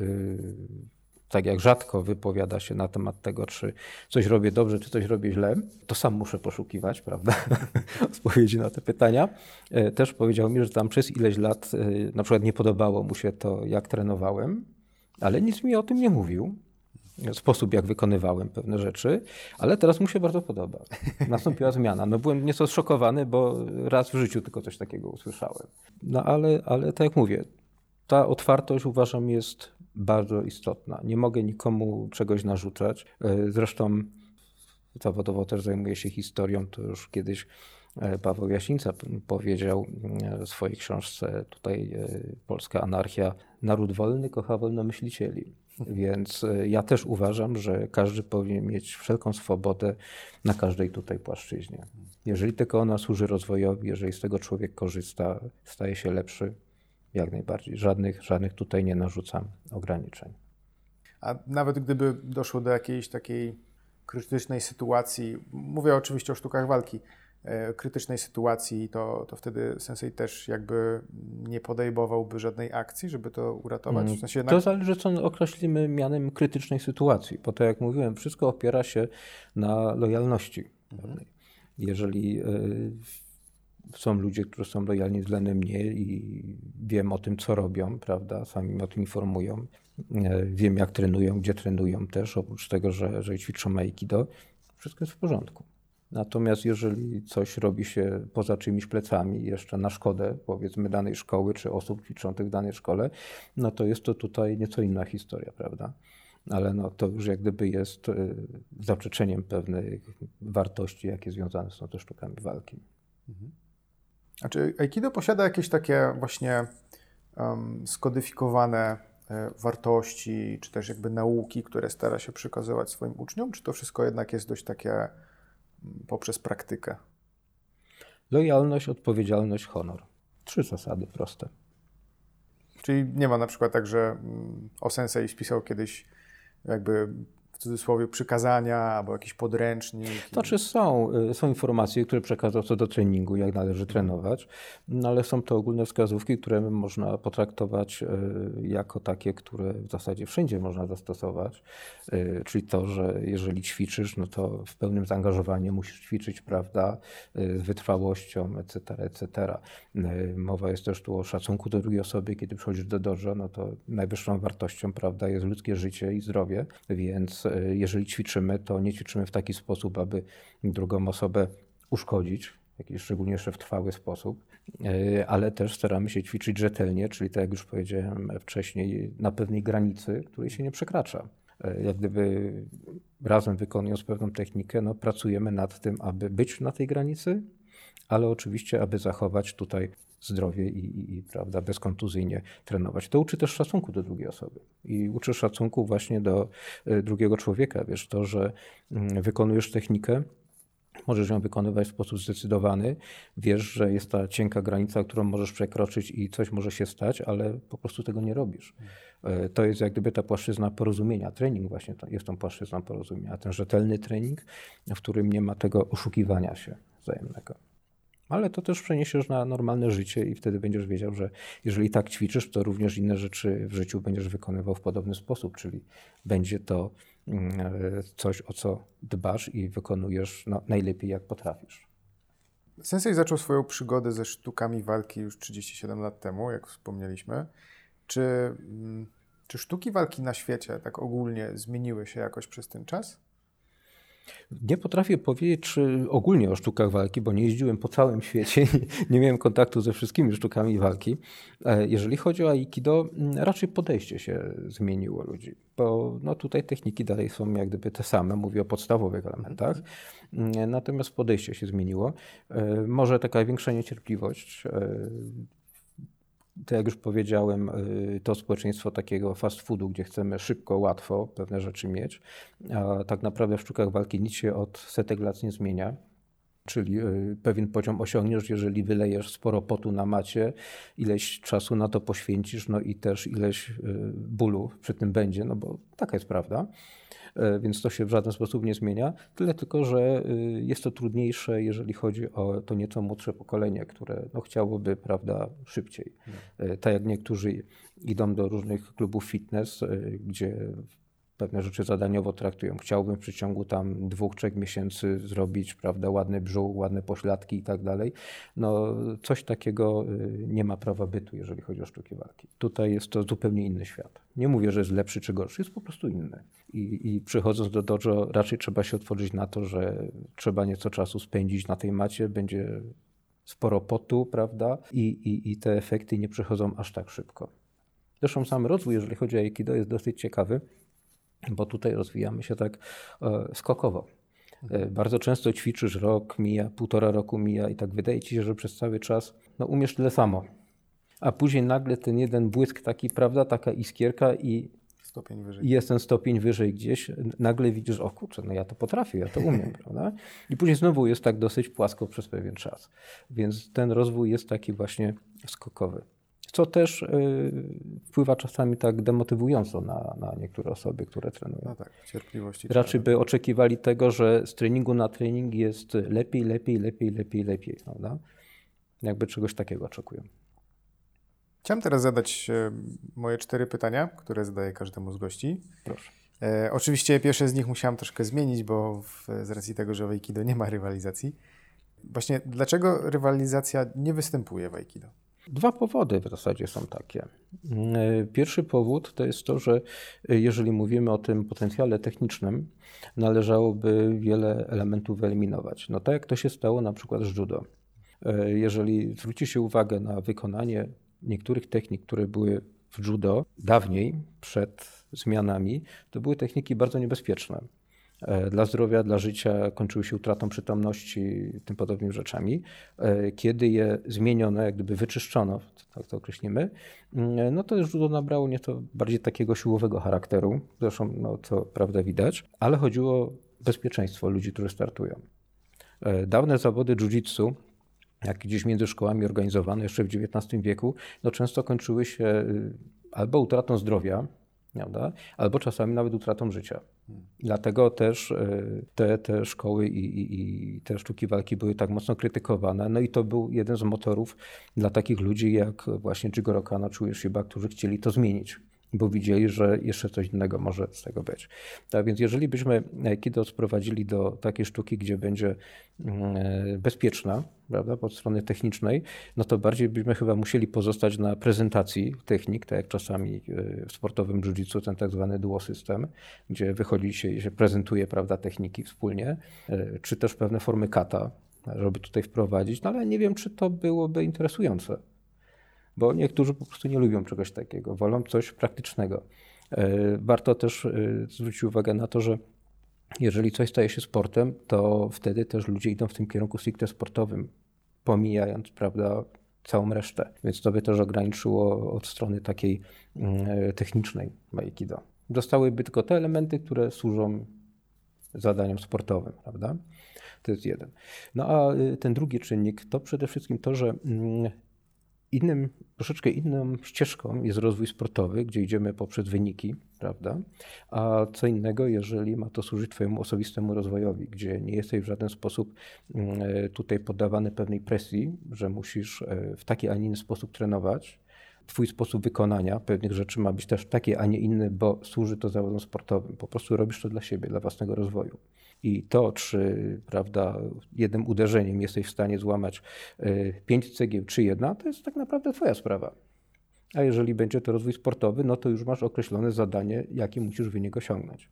B: tak jak rzadko wypowiada się na temat tego, czy coś robię dobrze, czy coś robię źle, to sam muszę poszukiwać, prawda, odpowiedzi na te pytania. E, też powiedział mi, że tam przez ileś lat na przykład nie podobało mu się to, jak trenowałem, ale nic mi o tym nie mówił sposób, jak wykonywałem pewne rzeczy, ale teraz mu się bardzo podoba. Nastąpiła zmiana. No byłem nieco zszokowany, bo raz w życiu tylko coś takiego usłyszałem. No ale, ale tak jak mówię, ta otwartość uważam jest bardzo istotna. Nie mogę nikomu czegoś narzucać. E, zresztą zawodowo też zajmuję się historią, to już kiedyś e, Paweł Jasińca powiedział e, w swojej książce tutaj Polska anarchia, naród wolny kocha wolnomyślicieli. Więc ja też uważam, że każdy powinien mieć wszelką swobodę na każdej tutaj płaszczyźnie. Jeżeli tylko ona służy rozwojowi, jeżeli z tego człowiek korzysta, staje się lepszy, jak najbardziej. Żadnych, żadnych tutaj nie narzucam ograniczeń.
A: A nawet gdyby doszło do jakiejś takiej krytycznej sytuacji, mówię oczywiście o sztukach walki, E, krytycznej sytuacji, to, to wtedy Sensei też jakby nie podejmowałby żadnej akcji, żeby to uratować?
B: W sensie jednak... To zależy, co określimy mianem krytycznej sytuacji, bo tak jak mówiłem, wszystko opiera się na lojalności. Mhm. Jeżeli y, są ludzie, którzy są lojalni względem mnie i wiem o tym, co robią, prawda, sami o tym informują, y, wiem jak trenują, gdzie trenują też, oprócz tego, że, że ćwiczą aikido, wszystko jest w porządku. Natomiast jeżeli coś robi się poza czyimiś plecami, jeszcze na szkodę, powiedzmy, danej szkoły czy osób ćwiczących w danej szkole, no to jest to tutaj nieco inna historia, prawda? Ale no, to już jak gdyby jest y, zaprzeczeniem pewnych wartości, jakie związane są ze sztukami walki.
A: Mhm. A czy Aikido posiada jakieś takie właśnie um, skodyfikowane e, wartości, czy też jakby nauki, które stara się przekazywać swoim uczniom, czy to wszystko jednak jest dość takie poprzez praktykę?
B: Lojalność, odpowiedzialność, honor. Trzy zasady proste.
A: Czyli nie ma na przykład tak, że mm, o sensei spisał kiedyś jakby cudzysłowie przykazania albo jakiś podręcznik?
B: Znaczy są, y, są informacje, które przekazał co do treningu, jak należy trenować, no ale są to ogólne wskazówki, które można potraktować y, jako takie, które w zasadzie wszędzie można zastosować. Y, czyli to, że jeżeli ćwiczysz, no to w pełnym zaangażowaniu musisz ćwiczyć, prawda, z wytrwałością, etc., etc. Mowa jest też tu o szacunku do drugiej osoby, kiedy przychodzisz do dojo, no to najwyższą wartością, prawda, jest ludzkie życie i zdrowie, więc jeżeli ćwiczymy, to nie ćwiczymy w taki sposób, aby drugą osobę uszkodzić, jakiś szczególnie jeszcze w trwały sposób, ale też staramy się ćwiczyć rzetelnie, czyli tak jak już powiedziałem wcześniej, na pewnej granicy, której się nie przekracza. Jak gdyby razem wykonując pewną technikę, no, pracujemy nad tym, aby być na tej granicy, ale oczywiście, aby zachować tutaj zdrowie i, i, i, prawda, bezkontuzyjnie trenować. To uczy też szacunku do drugiej osoby i uczy szacunku właśnie do e, drugiego człowieka. Wiesz, to, że mm, wykonujesz technikę, możesz ją wykonywać w sposób zdecydowany, wiesz, że jest ta cienka granica, którą możesz przekroczyć i coś może się stać, ale po prostu tego nie robisz. E, to jest jak gdyby ta płaszczyzna porozumienia. Trening właśnie jest tą płaszczyzną porozumienia. Ten rzetelny trening, w którym nie ma tego oszukiwania się wzajemnego ale to też przeniesiesz na normalne życie i wtedy będziesz wiedział, że jeżeli tak ćwiczysz, to również inne rzeczy w życiu będziesz wykonywał w podobny sposób, czyli będzie to mm, e, coś, o co dbasz i wykonujesz no, najlepiej, jak potrafisz.
A: Sensei zaczął swoją przygodę ze sztukami walki już 37 lat temu, jak wspomnieliśmy. Czy, mm, czy sztuki walki na świecie, tak ogólnie, zmieniły się jakoś przez ten czas?
B: Nie potrafię powiedzieć czy ogólnie o sztukach walki, bo nie jeździłem po całym świecie nie miałem kontaktu ze wszystkimi sztukami walki. E, jeżeli chodzi o Aikido, mm, raczej podejście się zmieniło ludzi, bo no tutaj techniki dalej są jak gdyby te same, mówię o podstawowych elementach, mm, natomiast podejście się zmieniło. E, może taka większa niecierpliwość e, tak jak już powiedziałem, y, to społeczeństwo takiego fast foodu, gdzie chcemy szybko, łatwo pewne rzeczy mieć, a tak naprawdę w sztukach walki nic się od setek lat nie zmienia. Czyli y, pewien poziom osiągniesz, jeżeli wylejesz sporo potu na macie, ileś czasu na to poświęcisz, no i też ileś y, bólu przy tym będzie, no bo taka jest prawda. E, więc to się w żaden sposób nie zmienia. Tyle tylko, że y, jest to trudniejsze, jeżeli chodzi o to nieco młodsze pokolenie, które no, chciałoby prawda, szybciej. Hmm. Tak jak niektórzy idą do różnych klubów fitness, e, gdzie pewne rzeczy zadaniowo traktują. Chciałbym w przeciągu tam dwóch, trzech miesięcy zrobić, prawda, ładny brzuch, ładne pośladki i tak dalej. No, coś takiego y, nie ma prawa bytu, jeżeli chodzi o sztuki walki. Tutaj jest to zupełnie inny świat. Nie mówię, że jest lepszy czy gorszy, jest po prostu inny. I, i przychodząc do dojo, raczej trzeba się otworzyć na to, że trzeba nieco czasu spędzić na tej macie, będzie sporo potu, prawda, i, i, i te efekty nie przychodzą aż tak szybko. Zresztą sam rozwój, jeżeli chodzi o Aikido, jest dosyć ciekawy bo tutaj rozwijamy się tak e, skokowo. E, bardzo często ćwiczysz rok, mija, półtora roku mija i tak wydaje ci się, że przez cały czas no, umiesz tyle samo. A później nagle ten jeden błysk taki, prawda, taka iskierka i
A: stopień wyżej.
B: jest ten stopień wyżej gdzieś, nagle widzisz, o kurczę, no ja to potrafię, ja to umiem, prawda? I później znowu jest tak dosyć płasko przez pewien czas. Więc ten rozwój jest taki właśnie skokowy co też y, wpływa czasami tak demotywująco na, na niektóre osoby, które trenują.
A: No tak, cierpliwości.
B: Raczej by oczekiwali tego, że z treningu na trening jest lepiej, lepiej, lepiej, lepiej, lepiej. Prawda? Jakby czegoś takiego oczekują.
A: Chciałem teraz zadać e, moje cztery pytania, które zadaję każdemu z gości.
B: Proszę.
A: E, oczywiście pierwsze z nich musiałem troszkę zmienić, bo w, z racji tego, że w Aikido nie ma rywalizacji. Właśnie dlaczego rywalizacja nie występuje w Aikido?
B: Dwa powody w zasadzie są takie. Pierwszy powód to jest to, że jeżeli mówimy o tym potencjale technicznym, należałoby wiele elementów wyeliminować. No tak jak to się stało na przykład z judo. Jeżeli zwróci się uwagę na wykonanie niektórych technik, które były w judo dawniej, przed zmianami, to były techniki bardzo niebezpieczne. E, dla zdrowia, dla życia kończyły się utratą przytomności, tym podobnymi rzeczami. E, kiedy je zmieniono, jak gdyby wyczyszczono, tak to określimy, mm, no to już nabrało nieco bardziej takiego siłowego charakteru, zresztą no, to prawda widać, ale chodziło o bezpieczeństwo ludzi, którzy startują. E, dawne zawody jiu-jitsu, jak gdzieś między szkołami organizowane jeszcze w XIX wieku, no często kończyły się y, albo utratą zdrowia, prawda? albo czasami nawet utratą życia. Dlatego też e, te, te szkoły i, i, i, te sztuki walki były tak mocno krytykowane. No i to był jeden z motorów dla takich ludzi jak właśnie Jigoro Kano czy Ueshiba, którzy chcieli to zmienić. Bo widzieli, że jeszcze coś innego może z tego być. Tak więc jeżeli byśmy Aikido sprowadzili do takiej sztuki, gdzie będzie mm, e, bezpieczna, prawda, pod strony technicznej, no to bardziej byśmy chyba musieli pozostać na prezentacji technik, tak jak czasami e, w sportowym jiu-jitsu, ten tak zwany duo system, gdzie wychodzi się i się prezentuje, prawda, techniki wspólnie, e, czy też pewne formy kata, żeby tutaj wprowadzić, no ale nie wiem, czy to byłoby interesujące bo niektórzy po prostu nie lubią czegoś takiego, wolą coś praktycznego. E, warto też e, zwrócić uwagę na to, że jeżeli coś staje się sportem, to wtedy też ludzie idą w tym kierunku stricte sportowym, pomijając, prawda, całą resztę. Więc to by też ograniczyło od strony takiej mm, e, technicznej Aikido. Zostałyby tylko te elementy, które służą zadaniom sportowym, prawda? To jest jeden. No a ten drugi czynnik to przede wszystkim to, że mm, Innym, troszeczkę inną ścieżką jest rozwój sportowy, gdzie idziemy poprzez wyniki, prawda? A co innego, jeżeli ma to służyć Twojemu osobistemu rozwojowi, gdzie nie jesteś w żaden sposób mm, e, tutaj poddawany pewnej presji, że musisz e, w taki, a nie inny sposób trenować. Twój sposób wykonania pewnych rzeczy ma być też taki, a nie inny, bo służy to zawodom sportowym. Po prostu robisz to dla siebie, dla własnego rozwoju. I to, czy prawda, jednym uderzeniem jesteś w stanie złamać e, pięć cegieł czy jedna, to jest tak naprawdę Twoja sprawa. A jeżeli będzie to rozwój sportowy, no to już masz określone zadanie, jakie musisz wynik osiągnąć.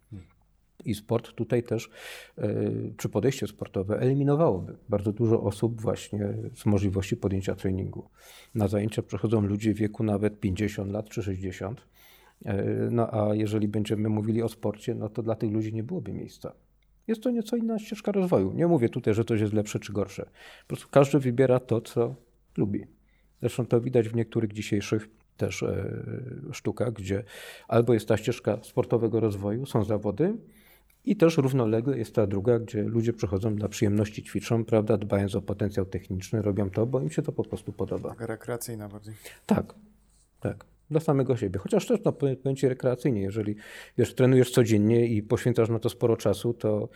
B: I sport tutaj też, e, czy podejście sportowe eliminowałoby bardzo dużo osób właśnie z możliwości podjęcia treningu. Na zajęcia przychodzą ludzie w wieku nawet 50 lat czy 60. E, no a jeżeli będziemy mówili o sporcie, no to dla tych ludzi nie byłoby miejsca. Jest to nieco inna ścieżka rozwoju. Nie mówię tutaj, że coś jest lepsze czy gorsze. Po prostu każdy wybiera to, co lubi. Zresztą to widać w niektórych dzisiejszych też e, sztukach, gdzie albo jest ta ścieżka sportowego rozwoju, są zawody, i też równolegle jest ta druga, gdzie ludzie przychodzą dla przyjemności, ćwiczą, prawda, dbając o potencjał techniczny, robią to, bo im się to po prostu podoba.
A: Taka rekreacyjna bardziej.
B: Tak, tak dla samego siebie. Chociaż też no, powiem ci rekreacyjnie, jeżeli wiesz, trenujesz codziennie i poświęcasz na to sporo czasu, to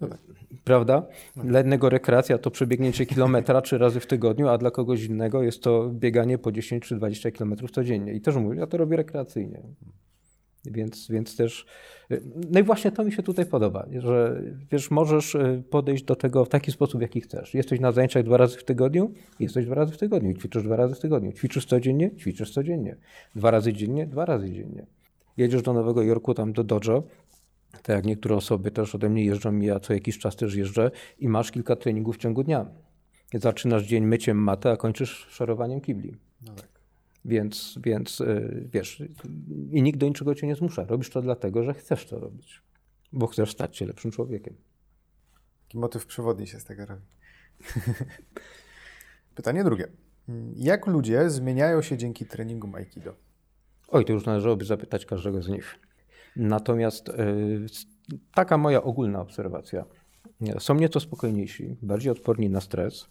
B: no tak. prawda? No. Dla jednego rekreacja to przebiegnięcie kilometra trzy razy w tygodniu, a dla kogoś innego jest to bieganie po 10 czy 20 kilometrów codziennie. I też mówię, ja to robię rekreacyjnie. Więc, więc też, no i właśnie to mi się tutaj podoba, że wiesz, możesz y, podejść do tego w taki sposób, jaki chcesz. Jesteś na zajęciach dwa razy w tygodniu, jesteś dwa razy w tygodniu, ćwiczysz dwa razy w tygodniu, ćwiczysz codziennie, ćwiczysz codziennie, dwa razy dziennie, dwa razy dziennie. Jedziesz do Nowego Jorku, tam do dojo, tak jak niektóre osoby też ode mnie jeżdżą, ja co jakiś czas też jeżdżę i masz kilka treningów w ciągu dnia. Zaczynasz dzień myciem maty, a kończysz szorowaniem kibli. No tak. Więc, więc y, wiesz, i nikt do niczego cię nie zmusza. Robisz to dlatego, że chcesz to robić, bo chcesz stać się lepszym człowiekiem.
A: Taki motyw przewodni się z tego robi. Pytanie drugie. Jak ludzie zmieniają się dzięki treningom Aikido?
B: Oj, to już należałoby zapytać każdego z nich. Natomiast y, taka moja ogólna obserwacja. Są nieco spokojniejsi, bardziej odporni na stres.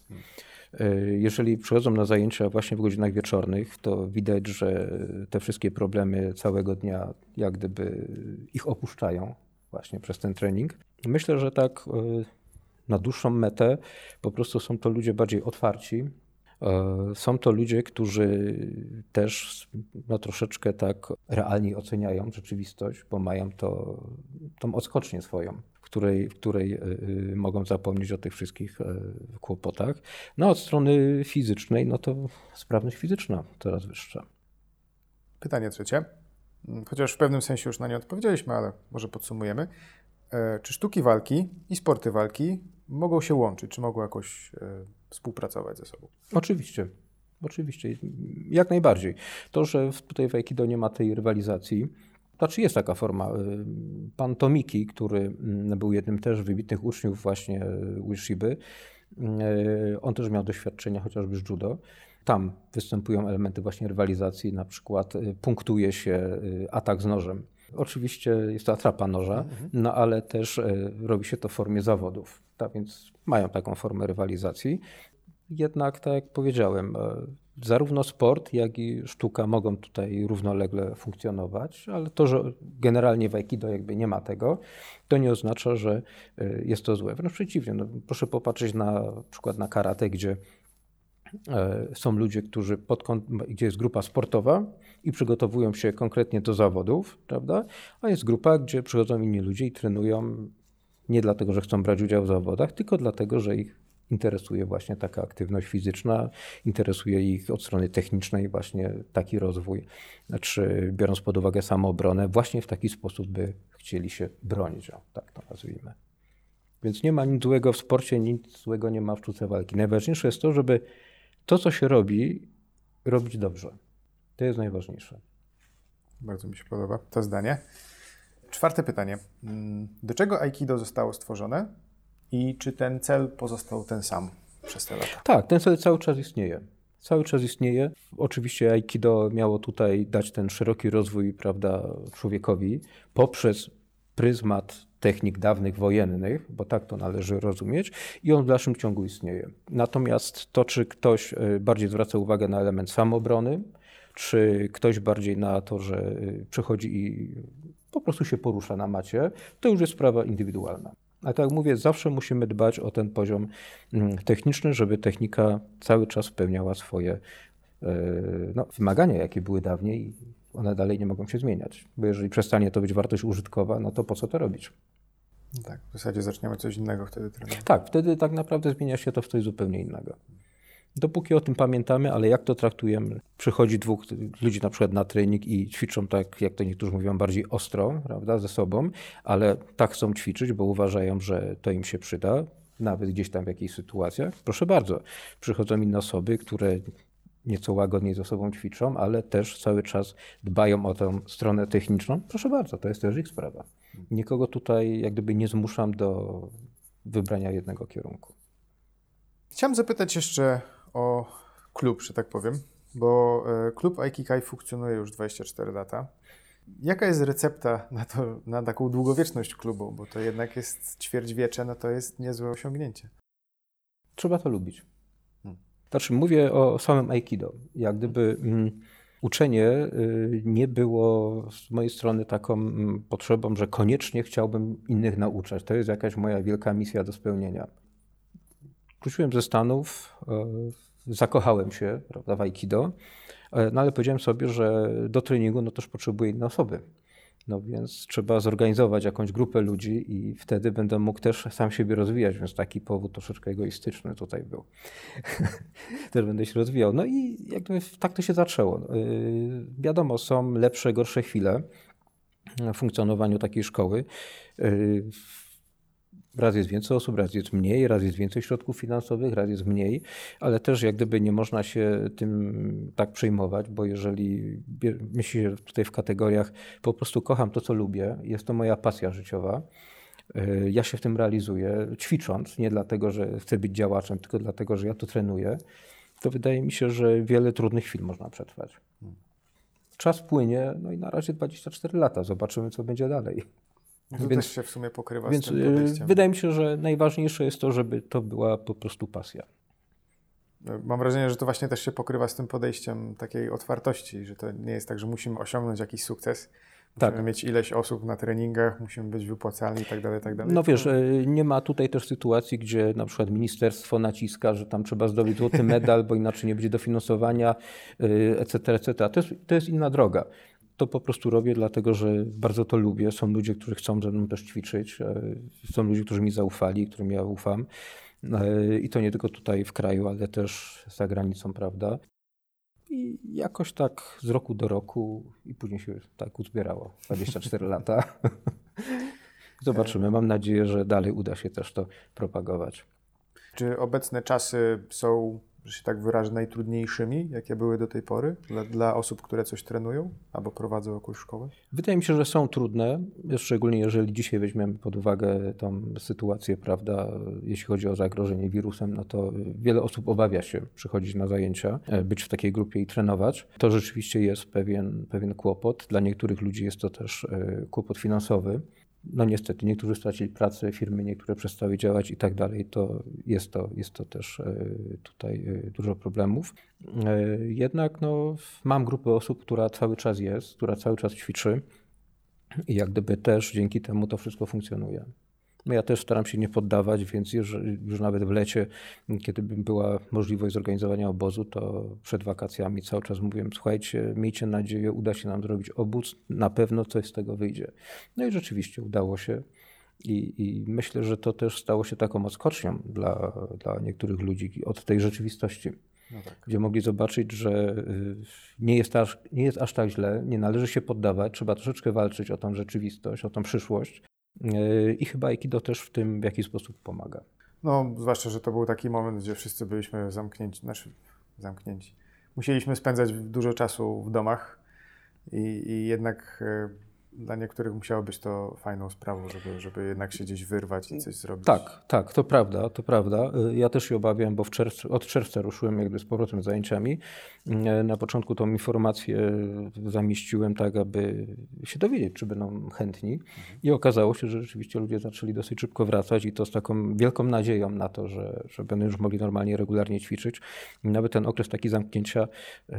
B: E, jeżeli przychodzą na zajęcia właśnie w godzinach wieczornych, to widać, że te wszystkie problemy całego dnia jak gdyby ich opuszczają właśnie przez ten trening. Myślę, że tak e, na dłuższą metę po prostu są to ludzie bardziej otwarci. E, są to ludzie, którzy też no, troszeczkę tak realnie oceniają rzeczywistość, bo mają to, tą odskocznię swoją której, w której e, e, mogą zapomnieć o tych wszystkich kłopotach. No od strony fizycznej, no to sprawność fizyczna coraz wyższa.
A: Pytanie trzecie. Chociaż w pewnym sensie już na nie odpowiedzieliśmy, ale może podsumujemy. Czy sztuki walki i sporty walki mogą się łączyć? Czy mogą jakoś współpracować ze sobą?
B: Oczywiście. Oczywiście, jak najbardziej. To, że tutaj w Aikido nie ma tej rywalizacji, znaczy jest taka forma. Y, pan Tomiki, który mm, był jednym też wybitnych uczniów właśnie Ueshiby, y, on też miał doświadczenia chociażby z judo. Tam występują elementy właśnie rywalizacji, na przykład punktuje się atak z nożem. Oczywiście jest to atrapa noża, mhm. no ale też robi się to w formie zawodów. Tak więc mają taką formę rywalizacji. Jednak, tak jak powiedziałem, zarówno sport, jak i sztuka mogą tutaj równolegle funkcjonować, ale to, że generalnie w Aikido jakby nie ma tego, to nie oznacza, że y, jest to złe. Wręcz przeciwnie. No, proszę popatrzeć na przykład na karate, gdzie e, są ludzie, którzy pod, gdzie jest grupa sportowa i przygotowują się konkretnie do zawodów, prawda? A jest grupa, gdzie przychodzą inni ludzie i trenują nie dlatego, że chcą brać udział w zawodach, tylko dlatego, że ich interesuje właśnie taka aktywność fizyczna, interesuje ich od strony technicznej właśnie taki rozwój, znaczy biorąc pod uwagę samoobronę, właśnie w taki sposób by chcieli się bronić, o, tak to nazwijmy. Więc nie ma nic złego w sporcie, nic złego nie ma w sztuce walki. Najważniejsze jest to, żeby to, co się robi, robić dobrze. To jest najważniejsze.
A: Bardzo mi się podoba to zdanie. Czwarte pytanie. Mm, do czego Aikido zostało stworzone i czy ten cel pozostał ten sam przez te lata?
B: Tak, ten cel cały czas istnieje. Cały czas istnieje. Oczywiście Aikido miało tutaj dać ten szeroki rozwój prawda, człowiekowi poprzez pryzmat technik dawnych wojennych, bo tak to należy rozumieć, i on w dalszym ciągu istnieje. Natomiast to, czy ktoś e, bardziej zwraca uwagę na element samobrony, czy ktoś bardziej na to, że e, przychodzi i po prostu się porusza na macie, to już jest sprawa indywidualna. A tak jak mówię, zawsze musimy dbać o ten poziom mm, techniczny, żeby technika cały czas spełniała swoje e, no, wymagania, jakie były dawniej one dalej nie mogą się zmieniać. Bo jeżeli przestanie to być wartość użytkowa, no to po co to robić?
A: Tak, w zasadzie zaczniemy coś innego wtedy trenować.
B: Tak, wtedy tak naprawdę zmienia się to w coś zupełnie innego. Dopóki o tym pamiętamy, ale jak to traktujemy? Przychodzi dwóch ludzi na przykład na trening i ćwiczą tak, jak to niektórzy mówią, bardziej ostro, prawda, ze sobą, ale tak chcą ćwiczyć, bo uważają, że to im się przyda, nawet gdzieś tam w jakichś sytuacjach. Proszę bardzo, przychodzą inne osoby, które nieco łagodniej ze sobą ćwiczą, ale też cały czas dbają o tę stronę techniczną. Proszę bardzo, to jest też ich sprawa. Nikogo tutaj jak gdyby nie zmuszam do wybrania jednego kierunku.
A: Chciałem zapytać jeszcze o klub, że tak powiem, bo e, klub Aikikai funkcjonuje już 24 lata. Jaka jest recepta na, to, na taką długowieczność klubu? Bo to jednak jest ćwierćwiecze, no to jest niezłe osiągnięcie.
B: Trzeba to lubić. Znaczy, mówię o samym Aikido. Jak gdyby mm, uczenie y, nie było z mojej strony taką mm, potrzebą, że koniecznie chciałbym innych nauczać. To jest jakaś moja wielka misja do spełnienia. Wróciłem ze Stanów, y, zakochałem się prawda, w Aikido, y, no ale powiedziałem sobie, że do treningu no też potrzebuję inne osoby. No więc trzeba zorganizować jakąś grupę ludzi i wtedy będę mógł też sam siebie rozwijać, więc taki powód troszeczkę egoistyczny tutaj był. też będę się rozwijał. No i jakby tak to się zaczęło. Yy, wiadomo, są lepsze, gorsze chwile w funkcjonowaniu takiej szkoły. Yy, Raz jest więcej osób, raz jest mniej, raz jest więcej środków finansowych, raz jest mniej, ale też jak gdyby nie można się tym tak przejmować, bo jeżeli myśli się tutaj w kategoriach po prostu kocham to, co lubię, jest to moja pasja życiowa, y, ja się w tym realizuję, ćwicząc, nie dlatego, że chcę być działaczem, tylko dlatego, że ja to trenuję, to wydaje mi się, że wiele trudnych chwil można przetrwać. Czas płynie, no i na razie 24 lata, zobaczymy, co będzie dalej.
A: To więc, też się w sumie pokrywa
B: więc
A: z tym y,
B: podejściem. Wydaje mi się, że najważniejsze jest to, żeby to była po prostu pasja.
A: Mam wrażenie, że to właśnie też się pokrywa z tym podejściem takiej otwartości, że to nie jest tak, że musimy osiągnąć jakiś sukces, musimy tak. mieć ileś osób na treningach, musimy być wypłacalni i tak dalej, tak dalej.
B: No wiesz, y, nie ma tutaj też sytuacji, gdzie na przykład ministerstwo naciska, że tam trzeba zdobyć złoty medal, bo inaczej nie będzie dofinansowania, etc., y, etc. To jest, to jest inna droga to po prostu robię, dlatego że bardzo to lubię. Są ludzie, którzy chcą ze mną też ćwiczyć. E, są ludzie, którzy mi zaufali, którym ja ufam. E, I to nie tylko tutaj w kraju, ale też za granicą, prawda? I jakoś tak z roku do roku i później się tak uzbierało. 24 lata. Zobaczymy. Mam nadzieję, że dalej uda się też to propagować.
A: Czy obecne czasy są że się tak wyrażę, najtrudniejszymi, jakie były do tej pory dla, dla, osób, które coś trenują albo prowadzą jakąś szkołę?
B: Wydaje mi się, że są trudne, szczególnie jeżeli dzisiaj weźmiemy pod uwagę tą sytuację, prawda, jeśli chodzi o zagrożenie wirusem, no to wiele osób obawia się przychodzić na zajęcia, e, być w takiej grupie i trenować. To rzeczywiście jest pewien, pewien kłopot. Dla niektórych ludzi jest to też e, kłopot finansowy no niestety niektórzy stracili pracę, firmy niektóre przestały działać i tak dalej, to jest to, jest to też e, tutaj e, dużo problemów. E, jednak no, mam grupę osób, która cały czas jest, która cały czas ćwiczy i jak gdyby też dzięki temu to wszystko funkcjonuje. No ja też staram się nie poddawać, więc już, już nawet w lecie, kiedy była możliwość zorganizowania obozu, to przed wakacjami cały czas mówiłem, słuchajcie, miejcie nadzieję, uda się nam zrobić obóz, na pewno coś z tego wyjdzie. No i rzeczywiście udało się. I, I, myślę, że to też stało się taką odskocznią dla, dla niektórych ludzi od tej rzeczywistości. No tak. Gdzie mogli zobaczyć, że y, nie jest, aż, nie jest aż tak źle, nie należy się poddawać, trzeba troszeczkę walczyć o tą rzeczywistość, o tą przyszłość. I chyba Aikido też w tym w jakiś sposób pomaga.
A: No, zwłaszcza, że to był taki moment, gdzie wszyscy byliśmy zamknięci, znaczy zamknięci. Musieliśmy spędzać dużo czasu w domach i, i jednak y, dla niektórych musiało być to fajną sprawą, żeby, żeby jednak się gdzieś wyrwać i coś zrobić.
B: Tak, tak, to prawda, to prawda. Y, ja też się obawiam, bo czerwcu, od czerwca ruszyłem jakby z powrotem zajęciami. Y, na początku tą informację zamieściłem tak, aby się dowiedzieć, czy będą chętni. Mhm. I okazało się, że rzeczywiście ludzie zaczęli dosyć szybko wracać i to z taką wielką nadzieją na to, że, że będą już mogli normalnie, regularnie ćwiczyć. I nawet ten okres taki zamknięcia, y,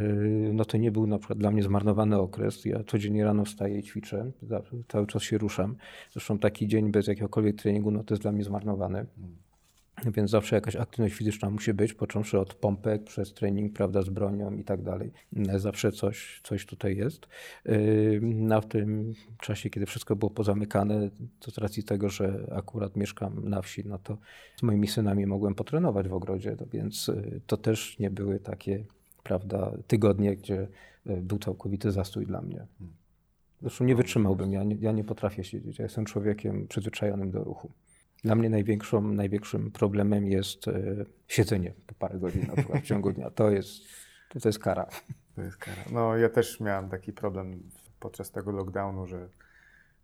B: no to nie był na przykład dla mnie zmarnowany okres. Ja codziennie rano wstaję i ćwiczę cały czas się ruszam. Zresztą taki dzień bez jakiegokolwiek treningu, no to jest dla mnie zmarnowany. Więc zawsze jakaś aktywność fizyczna musi być, począwszy od pompek, przez trening, prawda, z bronią i tak dalej. Zawsze coś, coś tutaj jest. Na tym czasie, kiedy wszystko było pozamykane, to z racji tego, że akurat mieszkam na wsi, no to z moimi synami mogłem potrenować w ogrodzie, no więc y, to też nie były takie, prawda, tygodnie, gdzie y, był całkowity zastój dla mnie. Zresztą nie wytrzymałbym, ja nie, ja nie potrafię siedzieć. Ja jestem człowiekiem przyzwyczajonym do ruchu. Dla mnie największą, największym problemem jest e, siedzenie po parę godzin na przykład w ciągu dnia. To jest, to, to jest kara.
A: To jest kara. No ja też miałem taki problem podczas tego lockdownu, że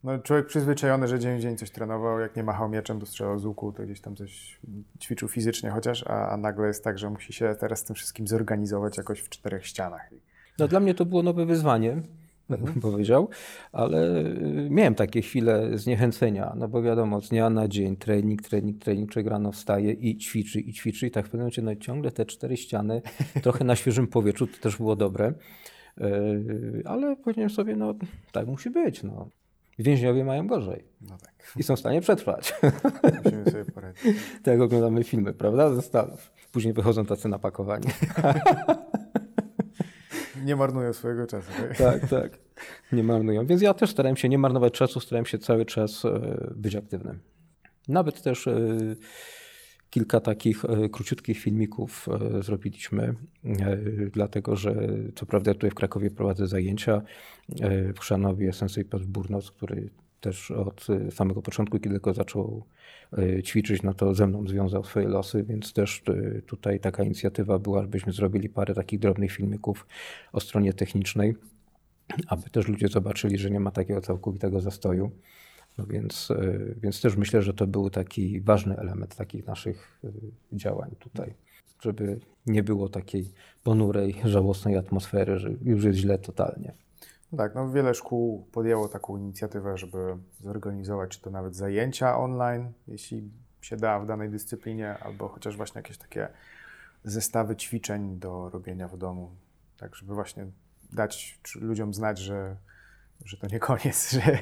A: no, człowiek przyzwyczajony, że dzień w dzień coś trenował, jak nie machał mieczem, to strzelał z łuku, to gdzieś tam coś ćwiczył fizycznie chociaż, a, a nagle jest tak, że musi się teraz z tym wszystkim zorganizować jakoś w czterech ścianach.
B: No dla mnie to było nowe wyzwanie mhm. powiedział, ale y, miałem takie chwile zniechęcenia, no bo wiadomo, z dnia na dzień trening, trening, trening, człowiek rano wstaje i ćwiczy, i ćwiczy i tak w pewnym momencie no, ciągle te cztery ściany, trochę na świeżym powietrzu, to też było dobre, y, ale powiedziałem sobie, no tak musi być, no. Więźniowie mają gorzej. No tak. I są w stanie przetrwać.
A: Musimy sobie poradzić.
B: tak jak oglądamy filmy, prawda? Ze Stanów. Później wychodzą tacy napakowani
A: nie marnują swojego czasu.
B: Tak? tak, tak. Nie marnują. Więc ja też starałem się nie marnować czasu, starałem się cały czas e, być aktywnym. Nawet też e, kilka takich e, króciutkich filmików zrobiliśmy, dlatego że co prawda tutaj w Krakowie prowadzę zajęcia, w Chrzanowie Sensei Piotr Burnos, który też od samego początku, kiedy tylko zaczął e, ćwiczyć, no to ze mną związał swoje losy, więc też e, tutaj taka inicjatywa była, żebyśmy zrobili parę takich drobnych filmików o stronie technicznej, aby też ludzie zobaczyli, że nie ma takiego całkowitego zastoju. No więc, więc też myślę, że to był taki ważny element takich naszych działań tutaj, żeby nie było takiej ponurej, żałosnej atmosfery, że już jest źle totalnie.
A: Tak, no wiele szkół podjęło taką inicjatywę, żeby zorganizować czy to nawet zajęcia online, jeśli się da w danej dyscyplinie, albo chociaż właśnie jakieś takie zestawy ćwiczeń do robienia w domu, tak żeby właśnie dać ludziom znać, że że to nie koniec, że,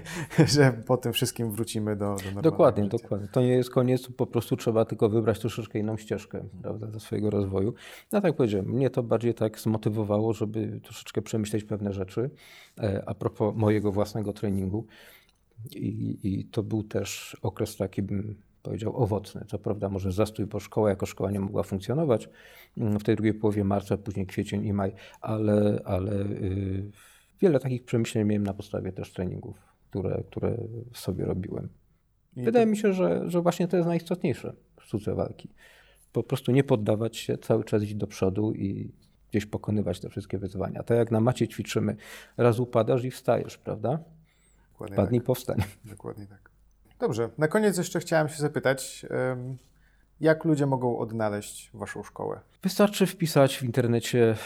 A: że po tym wszystkim wrócimy do, do
B: Dokładnie, życia. dokładnie. To nie jest koniec, po prostu trzeba tylko wybrać troszeczkę inną ścieżkę prawda, do swojego rozwoju. No tak powiedziałem, mnie to bardziej tak zmotywowało, żeby troszeczkę przemyśleć pewne rzeczy e, a propos mojego własnego treningu. I, I, to był też okres taki, bym powiedział, owocny. Co prawda może zastój, bo szkoła jako szkoła nie mogła funkcjonować mm, w tej drugiej połowie marca, później kwiecień i maj, ale, ale yy, wiele takich przemyśleń miałem na podstawie też treningów, które, które sobie robiłem. I Wydaje to... mi się, że, że właśnie to jest najistotniejsze w sztuce walki. Po prostu nie poddawać się, cały czas iść do przodu i gdzieś pokonywać te wszystkie wyzwania. Tak jak na macie ćwiczymy, raz upadasz i wstajesz, prawda? Dokładnie Padnij, tak. powstań.
A: Dokładnie tak. Dobrze, na koniec jeszcze chciałem się zapytać, jak ludzie mogą odnaleźć Waszą szkołę?
B: Wystarczy wpisać w internecie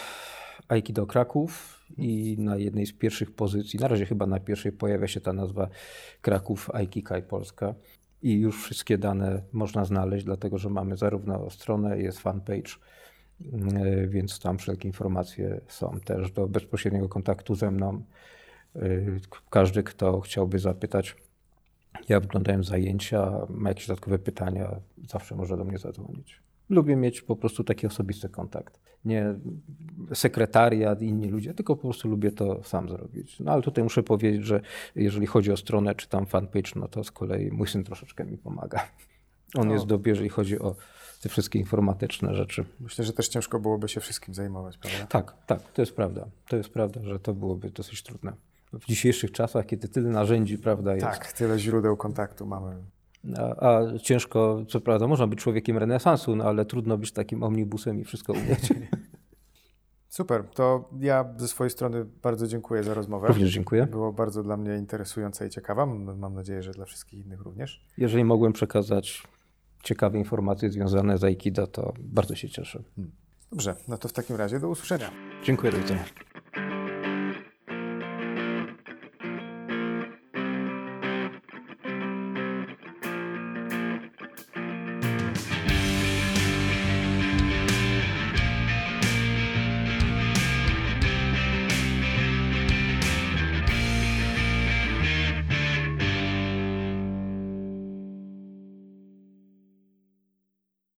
B: Aikido Kraków i na jednej z pierwszych pozycji, na razie chyba na pierwszej pojawia się ta nazwa Kraków Aikikai Polska i już wszystkie dane można znaleźć, dlatego że mamy zarówno stronę, jest fanpage, e, więc tam wszelkie informacje są też do bezpośredniego kontaktu ze mną. E, każdy, kto chciałby zapytać Ja oglądałem zajęcia, ma jakieś dodatkowe pytania, zawsze może do mnie zadzwonić. Lubię mieć po prostu taki osobisty kontakt. Nie sekretariat, inni ludzie, tylko po prostu lubię to sam zrobić. No ale tutaj muszę powiedzieć, że jeżeli chodzi o stronę czy tam fanpage, no to z kolei mój syn troszeczkę mi pomaga. On
A: No.
B: jest dobry, jeżeli chodzi o te wszystkie informatyczne rzeczy.
A: Myślę, że też ciężko byłoby się wszystkim zajmować, prawda?
B: Tak, tak, to jest prawda. To jest prawda, że to byłoby dosyć trudne. W dzisiejszych czasach, kiedy tyle narzędzi, prawda, jest.
A: Tak, tyle źródeł kontaktu mamy.
B: A, a ciężko, co prawda, można być człowiekiem renesansu, no ale trudno być takim omnibusem i wszystko umieć.
A: Super, to ja ze swojej strony bardzo dziękuję za rozmowę.
B: Również dziękuję.
A: Było bardzo dla mnie interesująca i ciekawa. Mam mam nadzieję, że dla wszystkich innych również.
B: Jeżeli mogłem przekazać ciekawe informacje związane z Aikido, to bardzo się cieszę.
A: Dobrze, no to w takim razie do usłyszenia.
B: Dziękuję, do widzenia.